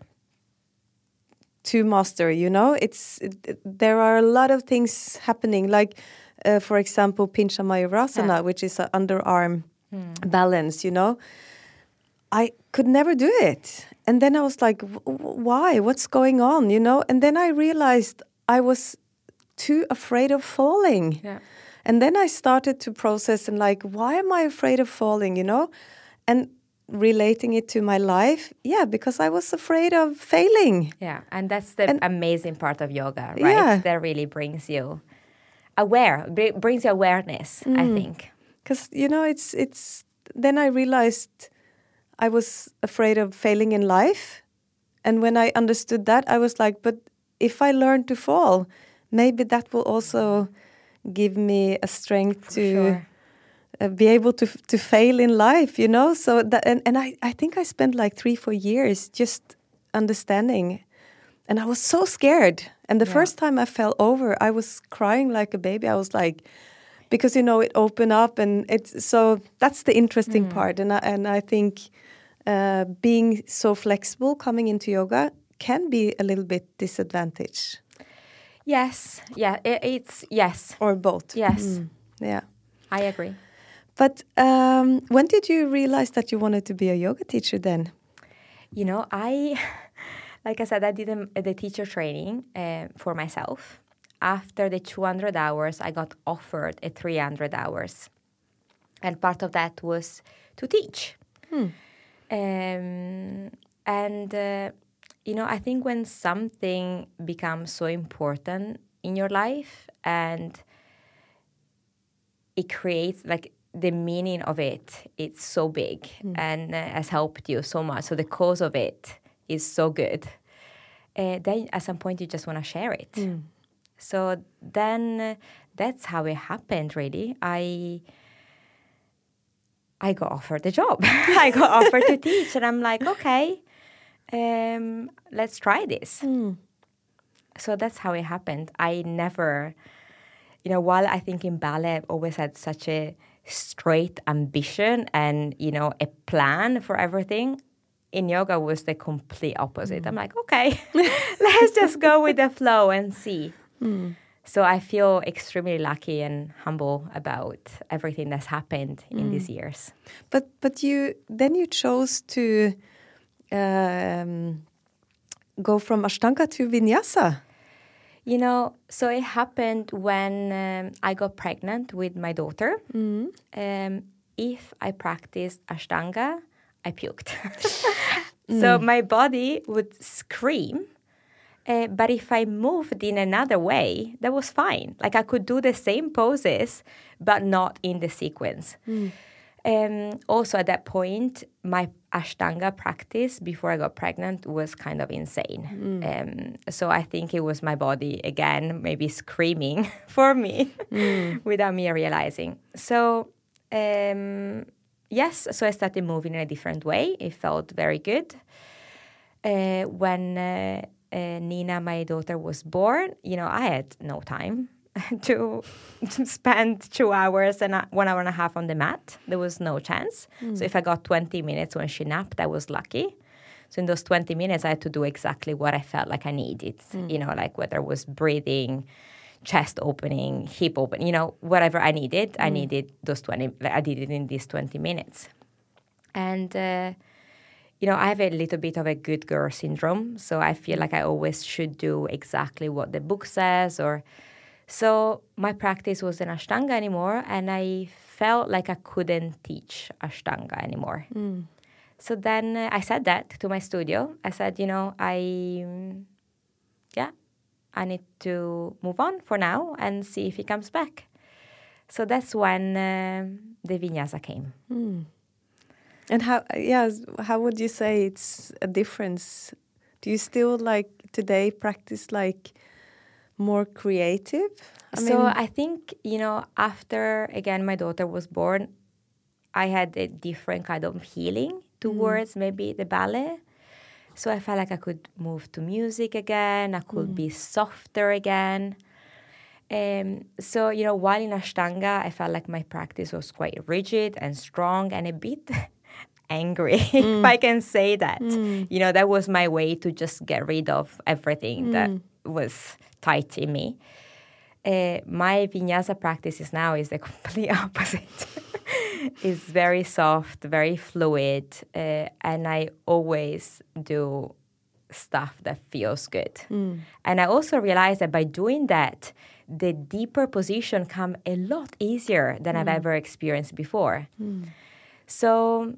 To master you know? It's it, there are a lot of things happening like uh, for example pincha mayurasana Yeah. which is an underarm balance you know? I could never do it. And then i was like "W- w- why? What's going on? You know? And then i realized i was too afraid of falling. Yeah. and then i started to process and like why am i afraid of falling? You know? And relating it to my life yeah because i was afraid of failing Yeah. And that's the And- amazing part of yoga, right? Yeah. That really brings you aware, br- brings you awareness, I mm. think. because you know it's it's then i realized i was afraid of failing in life and when i understood that i was like but if i learn to fall maybe that will also give me a strength to sure. Uh, be able to to fail in life you know so that and, and i i think i spent like three four years just understanding and i was so scared and the first time i fell over i was crying like a baby i was like because you know it opened up and it's so that's the interesting part and I, and I think uh, being so flexible coming into yoga can be a little bit disadvantage Yes. Yeah. It, it's, yes. or both Yes. yeah I agree. But um, when did you realize that you wanted to be a yoga teacher then You know, I, like I said, I did the teacher training uh, for myself. After the 200 hours, I got offered a 300 hours. And part of that was to teach. Um, and, uh, you know, I think when something becomes so important in your life and it creates like the meaning of it it's so big and uh, has helped you so much. So the cause of it is so good. Uh, then at some point you just want to share it. So then uh, that's how it happened really. I i got offered the job. I got offered to teach and i'm like okay um, let's try this. So that's how it happened. I never you know, while I think in ballet I've always had such a straight ambition and, you know, a plan for everything, in yoga was the complete opposite. Mm. I'm like, okay, let's just go with the flow and see. Mm. So I feel extremely lucky and humble about everything that's happened in these mm. years. but but you then you chose to um, go from ashtanga to vinyasa You know, so it happened when um, I got pregnant with my daughter. Um, if I practiced Ashtanga, I puked. so my body would scream. Uh, but if I moved in another way, that was fine. Like I could do the same poses, but not in the sequence. Um, also, at that point, my Ashtanga practice before I got pregnant was kind of insane. Um, so I think it was my body again, maybe screaming for me without me realizing. So, um, yes, so I started moving in a different way. It felt very good. Uh, when uh, uh, Nina, my daughter, was born, you know, I had no time to, to spend two hours and a, one hour and a half on the mat. There was no chance. So hmm. if I got 20 minutes when she napped, I was lucky. So in those 20 minutes, I had to do exactly what I felt like I needed, hmm. you know, like whether it was breathing, chest opening, hip open, you know, whatever I needed, I hmm. needed those 20, like, I did it in these 20 minutes. And, uh, you know, I have a little bit of a good girl syndrome. So I feel like I always should do exactly what the book says or, so my practice wasn't Ashtanga anymore, and I felt like I couldn't teach Ashtanga anymore. So then uh, I said that to my studio. I said, you know, I, mm, yeah, I need to move on for now and see if he comes back. So that's when uh, the vinyasa came. And how, yeah, how would you say it's a difference? Do you still like today practice like more creative? I so I think you know after again my daughter was born, I had a different kind of healing mm. towards maybe the ballet. So I felt like I could move to music again. I could mm. be softer again. Um, so you know, while in Ashtanga, I felt like my practice was quite rigid and strong and a bit angry, if I mm. can say that. You know, that was my way to just get rid of everything that was tight in me. Uh, my vinyasa practices now is the complete opposite. it's very soft, very fluid, uh, and I always do stuff that feels good. And I also realized that by doing that, the deeper position come a lot easier than I've ever experienced before. So,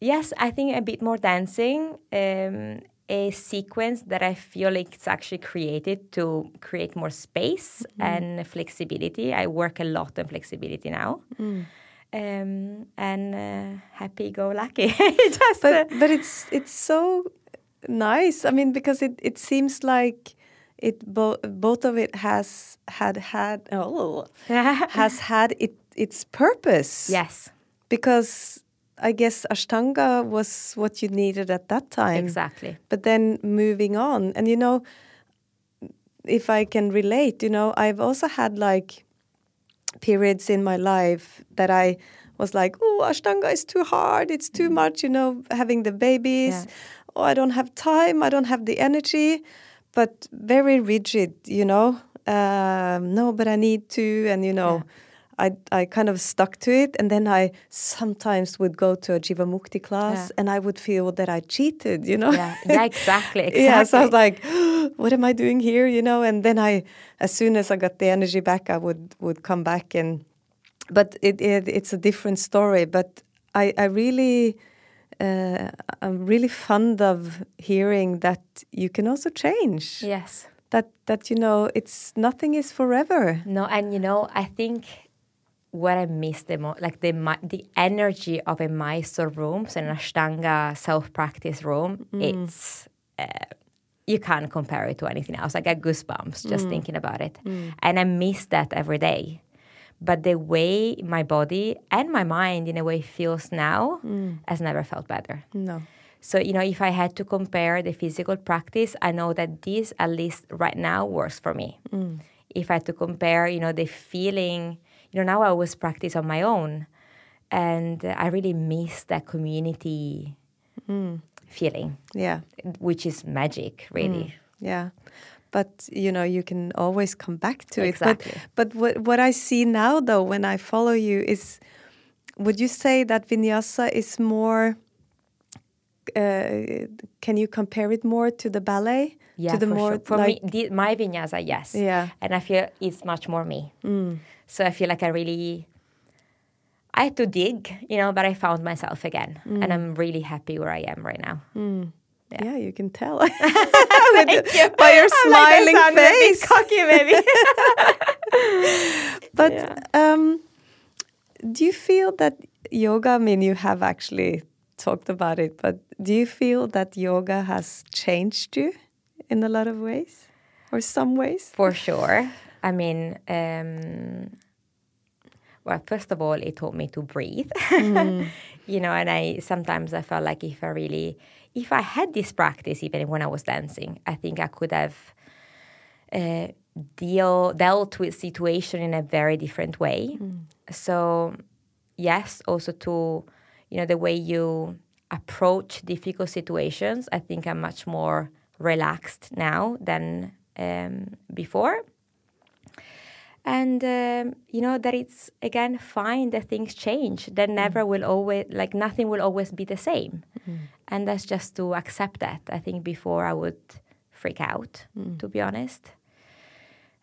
yes, I think a bit more dancing, um, a sequence that I feel like it's actually created to create more space and flexibility. I work a lot on flexibility now. Um, and uh, happy go lucky. Just, uh, but but it's it's so nice. I mean, because it it seems like it both both of it has had had oh has had it its purpose. yes, because I guess Ashtanga was what you needed at that time. exactly. But then moving on, and you know, if I can relate, you know, I've also had like periods in my life that I was like, oh, Ashtanga is too hard, it's too much, you know, having the babies. Yeah. Oh, I don't have time, I don't have the energy, but very rigid, you know. Um, no, but I need to, and you know. I, I kind of stuck to it, and then I sometimes would go to a Jivamukti class, Yeah. and I would feel that I cheated, you know. Yeah, yeah, exactly, exactly. Yeah, so I was like, what am I doing here? You know, and then I, as soon as I got the energy back, I would would come back and, but it, it it's a different story. But I I really, uh, I'm really fond of hearing that you can also change. yes. That that you know, it's nothing is forever. No, and you know, I think what I miss the most, like the the energy of a Mysore room, so an Ashtanga self practice room, mm. it's uh, you can't compare it to anything else. I get goosebumps just mm. thinking about it, mm. and I miss that every day. But the way my body and my mind, in a way, feels now, has never felt better. No. So, you know, if I had to compare the physical practice, I know that this, at least right now, works for me. If I had to compare, you know, the feeling, you know, now I always practice on my own. And I really miss that community mm. feeling, Yeah. which is magic, really. Mm. Yeah. But you know, you can always come back to Exactly. it. But but what what I see now though when I follow you is would you say that vinyasa is more uh, can you compare it more to the ballet? Yeah, to the for more sure. For like me, the, my vinyasa, yes. Yeah. And I feel it's much more me. Mm. So I feel like I really, I had to dig, you know, but I found myself again. And I'm really happy where I am right now. yeah. you can tell With the- by your smiling face. cocky, maybe. But um, do you feel that yoga, I mean, you have actually talked about it, but do you feel that yoga has changed you in a lot of ways or some ways? For sure. I mean, um, well, first of all, it taught me to breathe. you know, and I sometimes I felt like if I really, if I had this practice, even when I was dancing, I think I could have uh, deal dealt with situation in a very different way. So, yes, also to you know the way you approach difficult situations. I think I'm much more relaxed now than um, before and um, you know that it's again fine that things change. That never will always like nothing will always be the same. And that's just to accept that i think before i would freak out to be honest.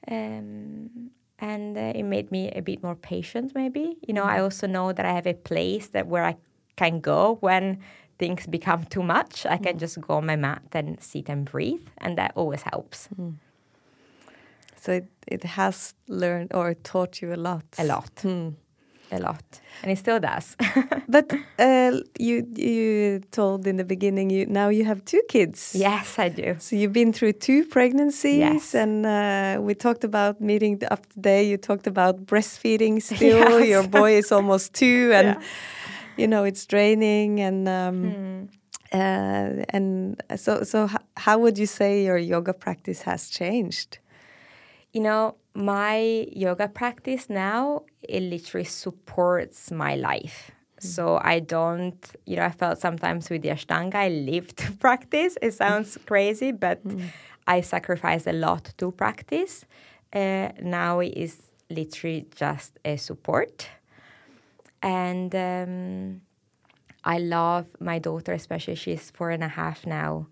Um, and uh, it made me a bit more patient maybe. You know i also know that i have a place that where i can go when things become too much. I can just go on my mat and sit and breathe and that always helps So it, it has learned or taught you a lot. a lot a lot and it still does But uh, you you told in the beginning you now you have two kids. yes i do So you've been through two pregnancies, Yes. and uh, we talked about meeting the, up today. You talked about breastfeeding still. Yes. Your boy is almost two, and Yeah. you know it's draining, and um, Hmm. uh, and so so how would you say your yoga practice has changed? You know my yoga practice now it literally supports my life. So i don't you know i felt sometimes with the ashtanga i live to practice. It sounds crazy but i sacrifice a lot to practice. Uh, now it is literally just a support. And um, I love my daughter, especially she's four and a half now.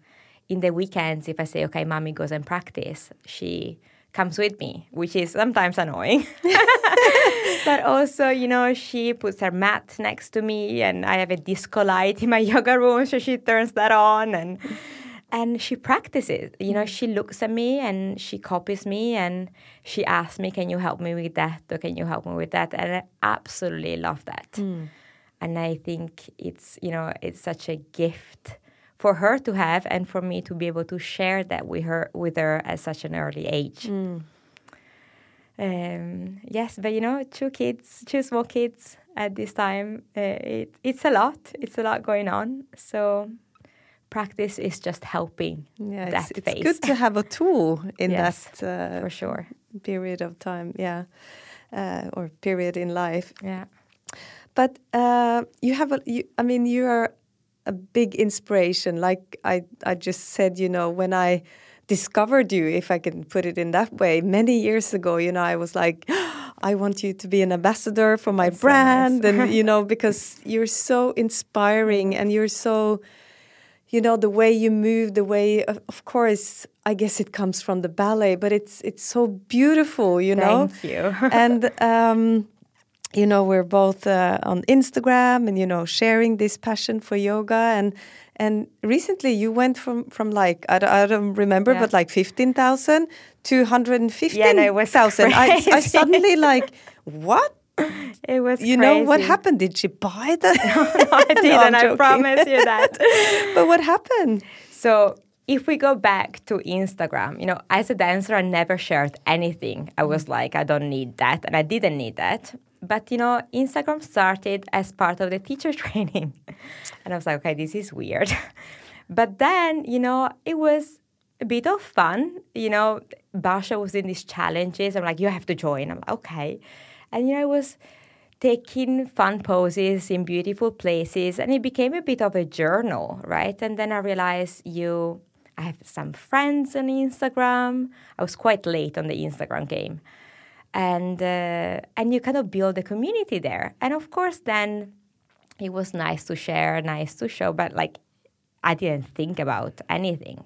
In the weekends, if I say, okay, mommy goes and practice, she comes with me, which is sometimes annoying. but also, you know, she puts her mat next to me and I have a disco light in my yoga room, so she turns that on and and she practices. You know, she looks at me and she copies me and she asks me, Can you help me with that? Or can you help me with that? And I absolutely love that. Hmm. And I think it's, you know, it's such a gift for her to have and for me to be able to share that with her with her at such an early age. Um, yes, but you know, two kids, two small kids at this time, uh, it, it's a lot. It's a lot going on. So practice is just helping Yeah, that it's, it's good to have a tool in Yes, that uh, for sure. period of time. Yeah, uh, or period in life. Yeah. But uh, you have a, you, I mean, you are a big inspiration. Like I, I just said, you know, when I discovered you, if I can put it in that way, many years ago, you know, I was like, I want you to be an ambassador for my That's so nice. brand, and you know, because you're so inspiring and you're so. You know the way you move, the way, of, of course, I guess it comes from the ballet, but it's it's so beautiful, you know. Thank you. and um, you know we're both uh, on Instagram and you know sharing this passion for yoga and and recently you went from from like I don't, I don't remember Yeah. but like 15,000 to 115,000 Yeah, no, I, I suddenly like what It was you know what happened did she buy the No, I didn't. I promise you that. but what happened So if we go back to Instagram, you know, as a dancer, I never shared anything. I was like, I don't need that, and I didn't need that. But you know, Instagram started as part of the teacher training, and I was like, okay, this is weird. but then, you know, it was a bit of fun. You know, Basha was in these challenges. I'm like, you have to join. I'm like, okay, and you know, it was taking fun poses in beautiful places and it became a bit of a journal right and then i realized you i have some friends on instagram i was quite late on the instagram game and uh, and you kind of build a community there. And of course then it was nice to share nice to show but like i didn't think about anything.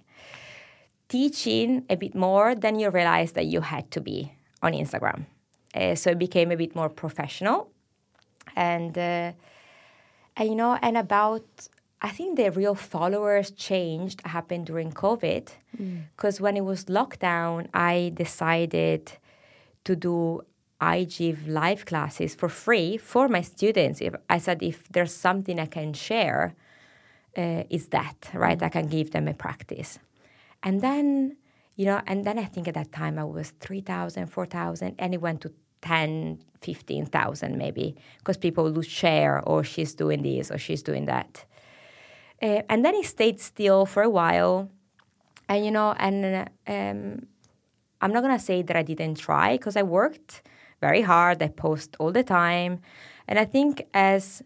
Teaching a bit more, then you realize that you had to be on Instagram. Uh, so it became a bit more professional, and uh, and you know, and about I think the real followers changed happened during COVID, because when it was lockdown, I decided to do I give live classes for free for my students. If I said if there's something I can share, uh, is that right? I can give them a practice, and then you know, and then I think at that time I was 3,000, 4,000, and it went to 10, 15,000 maybe, because people would share, or she's doing this, or she's doing that. Uh, and then it stayed still for a while. And, you know, and um, I'm not going to say that I didn't try, because I worked very hard. I post all the time. And I think as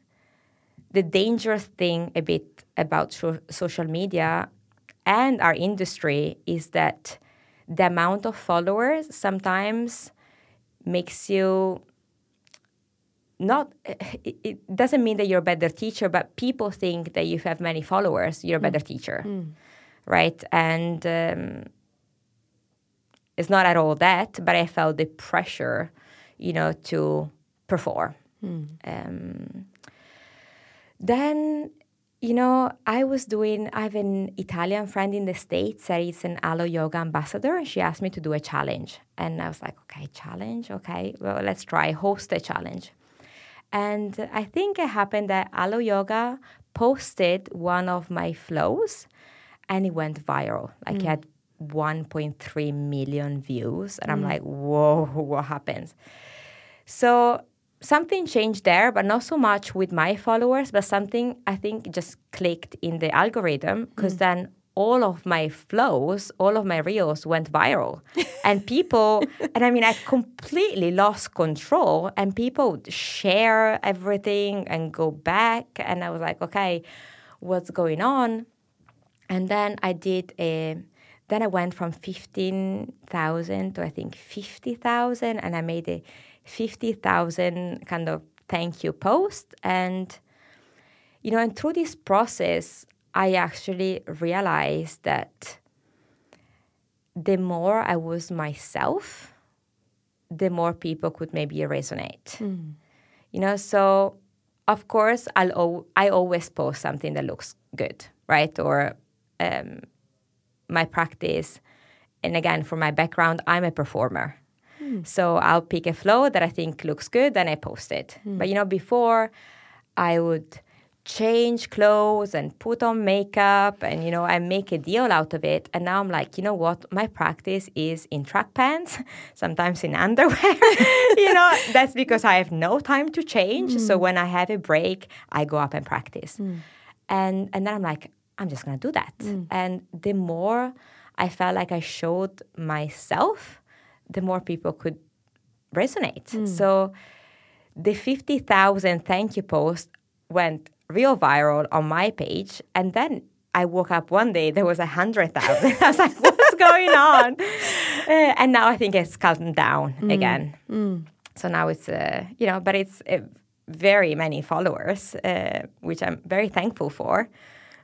the dangerous thing a bit about social media and our industry is that the amount of followers sometimes makes you not it, it, doesn't mean that you're a better teacher but people think that if you have many followers you're a better mm. teacher mm. right and um, it's not at all that but i felt the pressure you know to perform mm. um, then you know, I was doing, I have an Italian friend in the States that is an Alo Yoga ambassador, and she asked me to do a challenge. And I was like, okay, challenge, okay, well, let's try, host a challenge. And I think it happened that Alo Yoga posted one of my flows and it went viral. Like mm. it had 1.3 million views. And mm. I'm like, whoa, what happens? So something changed there, but not so much with my followers, but something I think just clicked in the algorithm because mm. then all of my flows, all of my reels went viral. and people, and I mean, I completely lost control, and people share everything and go back. And I was like, okay, what's going on? And then I did a, then I went from 15,000 to I think 50,000, and I made a 50,000 kind of thank you post. And, you know, and through this process, I actually realized that the more I was myself, the more people could maybe resonate. Mm. You know, so of course, I'll I always post something that looks good, right? Or um, my practice, and again, for my background, I'm a performer. Mm. So I'll pick a flow that I think looks good, and I post it. Mm. But you know, before I would change clothes and put on makeup and you know I make a deal out of it and now I'm like you know what my practice is in track pants sometimes in underwear you know that's because I have no time to change mm. so when I have a break I go up and practice mm. and and then I'm like I'm just going to do that mm. and the more I felt like I showed myself the more people could resonate. Mm. So the 50,000 thank you post went real viral on my page. And then I woke up one day, there was a 100,000. I was like, what's going on? Uh, and now I think it's calmed down mm. again. Mm. So now it's, uh, you know, but it's uh, very many followers, uh, which I'm very thankful for.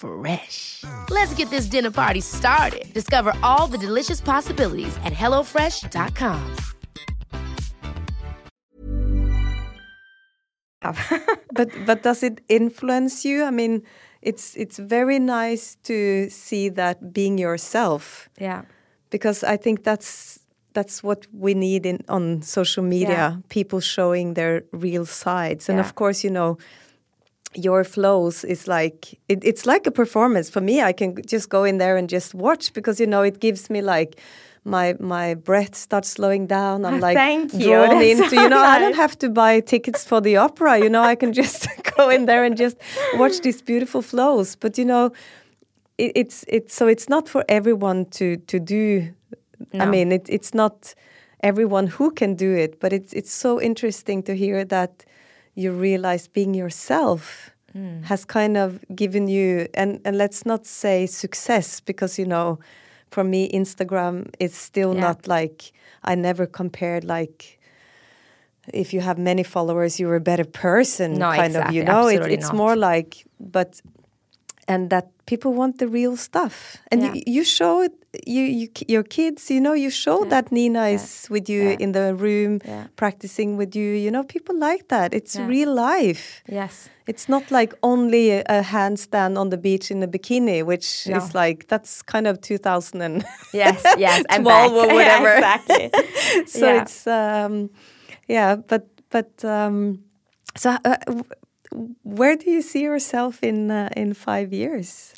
Fresh. Let's get this dinner party started. Discover all the delicious possibilities at hellofresh.com. but but does it influence you? I mean, it's it's very nice to see that being yourself. Yeah. Because I think that's that's what we need in on social media. Yeah. People showing their real sides, and yeah. of course, you know, your flows is like it, it's like a performance for me. I can just go in there and just watch because you know it gives me like my my breath starts slowing down. I'm ah, like Thank you. drawn That's into. So you know, nice. I don't have to buy tickets for the opera. You know, I can just go in there and just watch these beautiful flows. But you know, it, it's it's so it's not for everyone to to do. No. I mean, it, it's not everyone who can do it, but it's it's so interesting to hear that you realize being yourself mm. has kind of given you and and let's not say success because you know for me instagram is still yeah. not like i never compared like if you have many followers, you're a better person. No, kind of, you know. It, it's not. more like, but, and that people want the real stuff, and Yeah. you, you show it. You, you, your kids, you know, you show that Nina is with you Yeah. in the room, Yeah. practicing with you. You know, people like that. It's Yeah. real life. Yes. It's not like only a, a handstand on the beach in a bikini, which No. is like that's kind of 2000 and Yes, yes, 12 back. or Yeah, whatever. exactly. so Yeah. it's um, yeah, but but um, so uh, where do you see yourself in uh, in five years?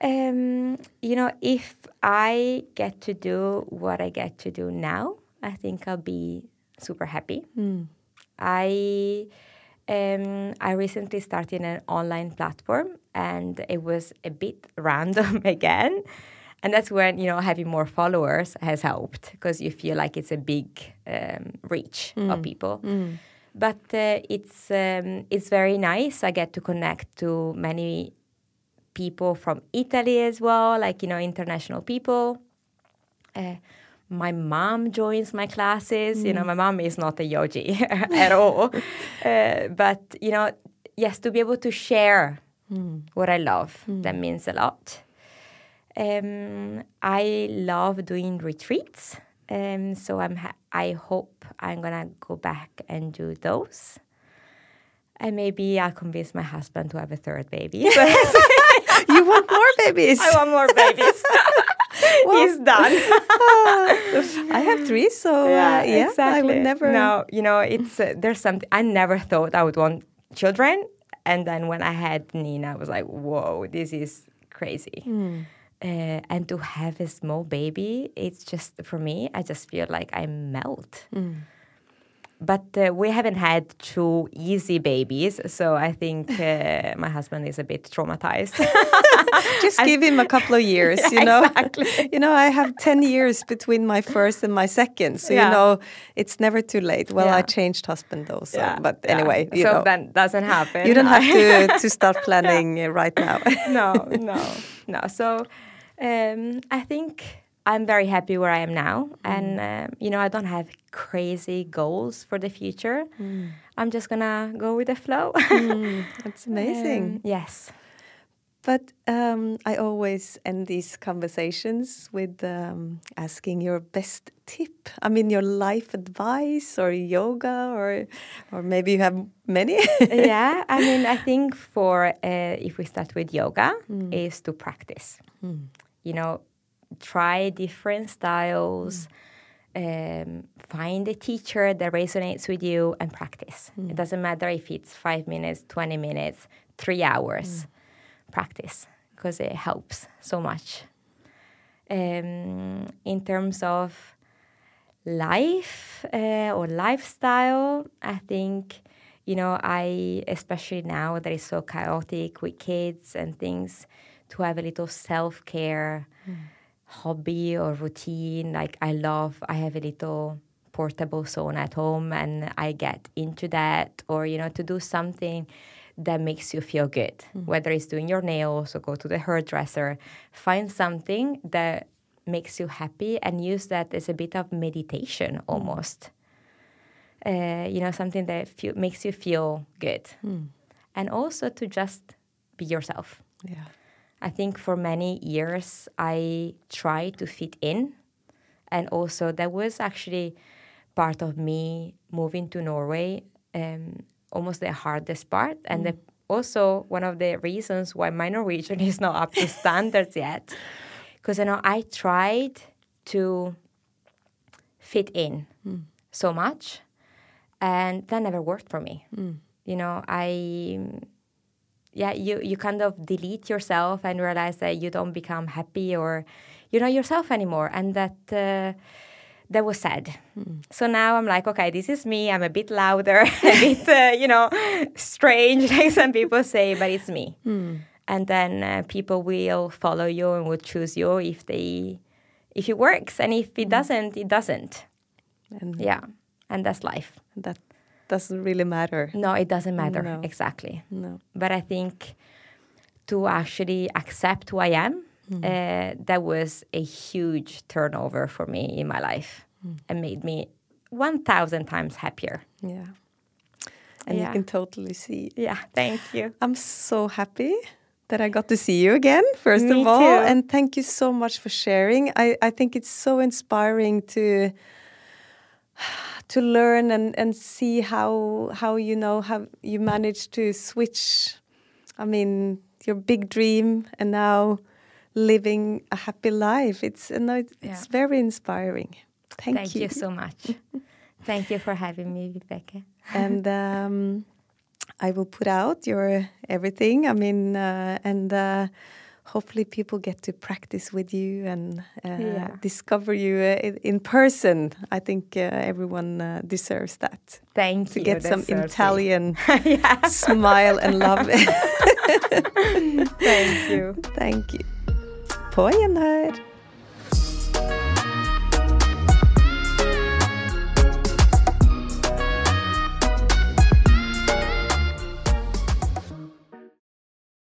Um, you know, if I get to do what I get to do now, I think I'll be super happy. I um, I recently started an online platform, and it was a bit random again. And that's when you know having more followers has helped because you feel like it's a big um, reach of people. But uh, it's um, it's very nice. I get to connect to many people from Italy as well, like you know international people. Uh, my mom joins my classes. You know, my mom is not a yogi at all, uh, but you know, yes, to be able to share what I love that means a lot. Um, I love doing retreats, um, so I'm. Ha- I hope I'm gonna go back and do those. And maybe I'll convince my husband to have a third baby. you want more babies? I want more babies. He's done. I have three, so uh, yeah, I would never. No, you know, it's uh, there's something I never thought I would want children, and then when I had Nina, I was like, whoa, this is crazy. Hmm. Uh, and to have a small baby, it's just for me. I just feel like I melt. Hmm. But uh, we haven't had two easy babies, so I think uh, my husband is a bit traumatized. Just give him a couple of years, you know. exactly. You know, I have ten years between my first and my second, so Yeah. you know, it's never too late. Well, I changed husband though, so Yeah, but yeah. anyway, you so know, that doesn't happen. you don't have to to start planning uh, right now. no, no, no. So um, I think I'm very happy where I am now, and um, you know I don't have crazy goals for the future. I'm just gonna go with the flow. That's amazing. Um, yes. But um, I always end these conversations with um, asking your best tip. I mean, your life advice or yoga, or or maybe you have many. yeah, I mean, I think for uh, if we start with yoga, is to practice. You know, try different styles. Um, find a teacher that resonates with you and practice. It doesn't matter if it's five minutes, 20 minutes, three hours. Practice because it helps so much. Um, in terms of life uh, or lifestyle, I think, you know, I, especially now that it's so chaotic with kids and things, to have a little self care hmm. hobby or routine. Like, I love, I have a little portable sauna at home and I get into that, or, you know, to do something that makes you feel good, hmm. whether it's doing your nails or go to the hairdresser, find something that makes you happy and use that as a bit of meditation hmm. almost. Uh, you know, something that feel, makes you feel good. And also to just be yourself. yeah. I think for many years I tried to fit in. And also, that was actually part of me moving to Norway, um, almost the hardest part. And the, also, one of the reasons why my Norwegian is not up to standards yet. Because you know, I tried to fit in so much, and that never worked for me. You know, I yeah, you, you kind of delete yourself and realize that you don't become happy or you're not yourself anymore. And that uh, that was sad. So now I'm like, okay, this is me. I'm a bit louder, a bit, uh, you know, strange, like some people say, but it's me. And then uh, people will follow you and will choose you if they, if it works, and if it doesn't, it doesn't. And Yeah, and that's life. that doesn't really matter. No, it doesn't matter No. exactly. No. But I think to actually accept who I am, uh, that was a huge turnover for me in my life and made me 1,000 times happier. Yeah. And Yeah. you can totally see. Yeah, thank you. I'm so happy that I got to see you again, first Me of all. too. And thank you so much for sharing. I, I think it's so inspiring to to learn and, and see how how you know how you managed to switch I mean your big dream and now living a happy life. It's and it's, Yeah. very inspiring. Thank, Thank you so much. Thank you for having me, Vibeke. and um, I will put out your everything. I mean, uh, and uh, hopefully people get to practice with you and uh, Yeah. discover you uh, in, person. I think uh, everyone uh, deserves that Thank to you. To get some that's so sweet. Italian smile and love. Thank you. Thank you. På gjenhør.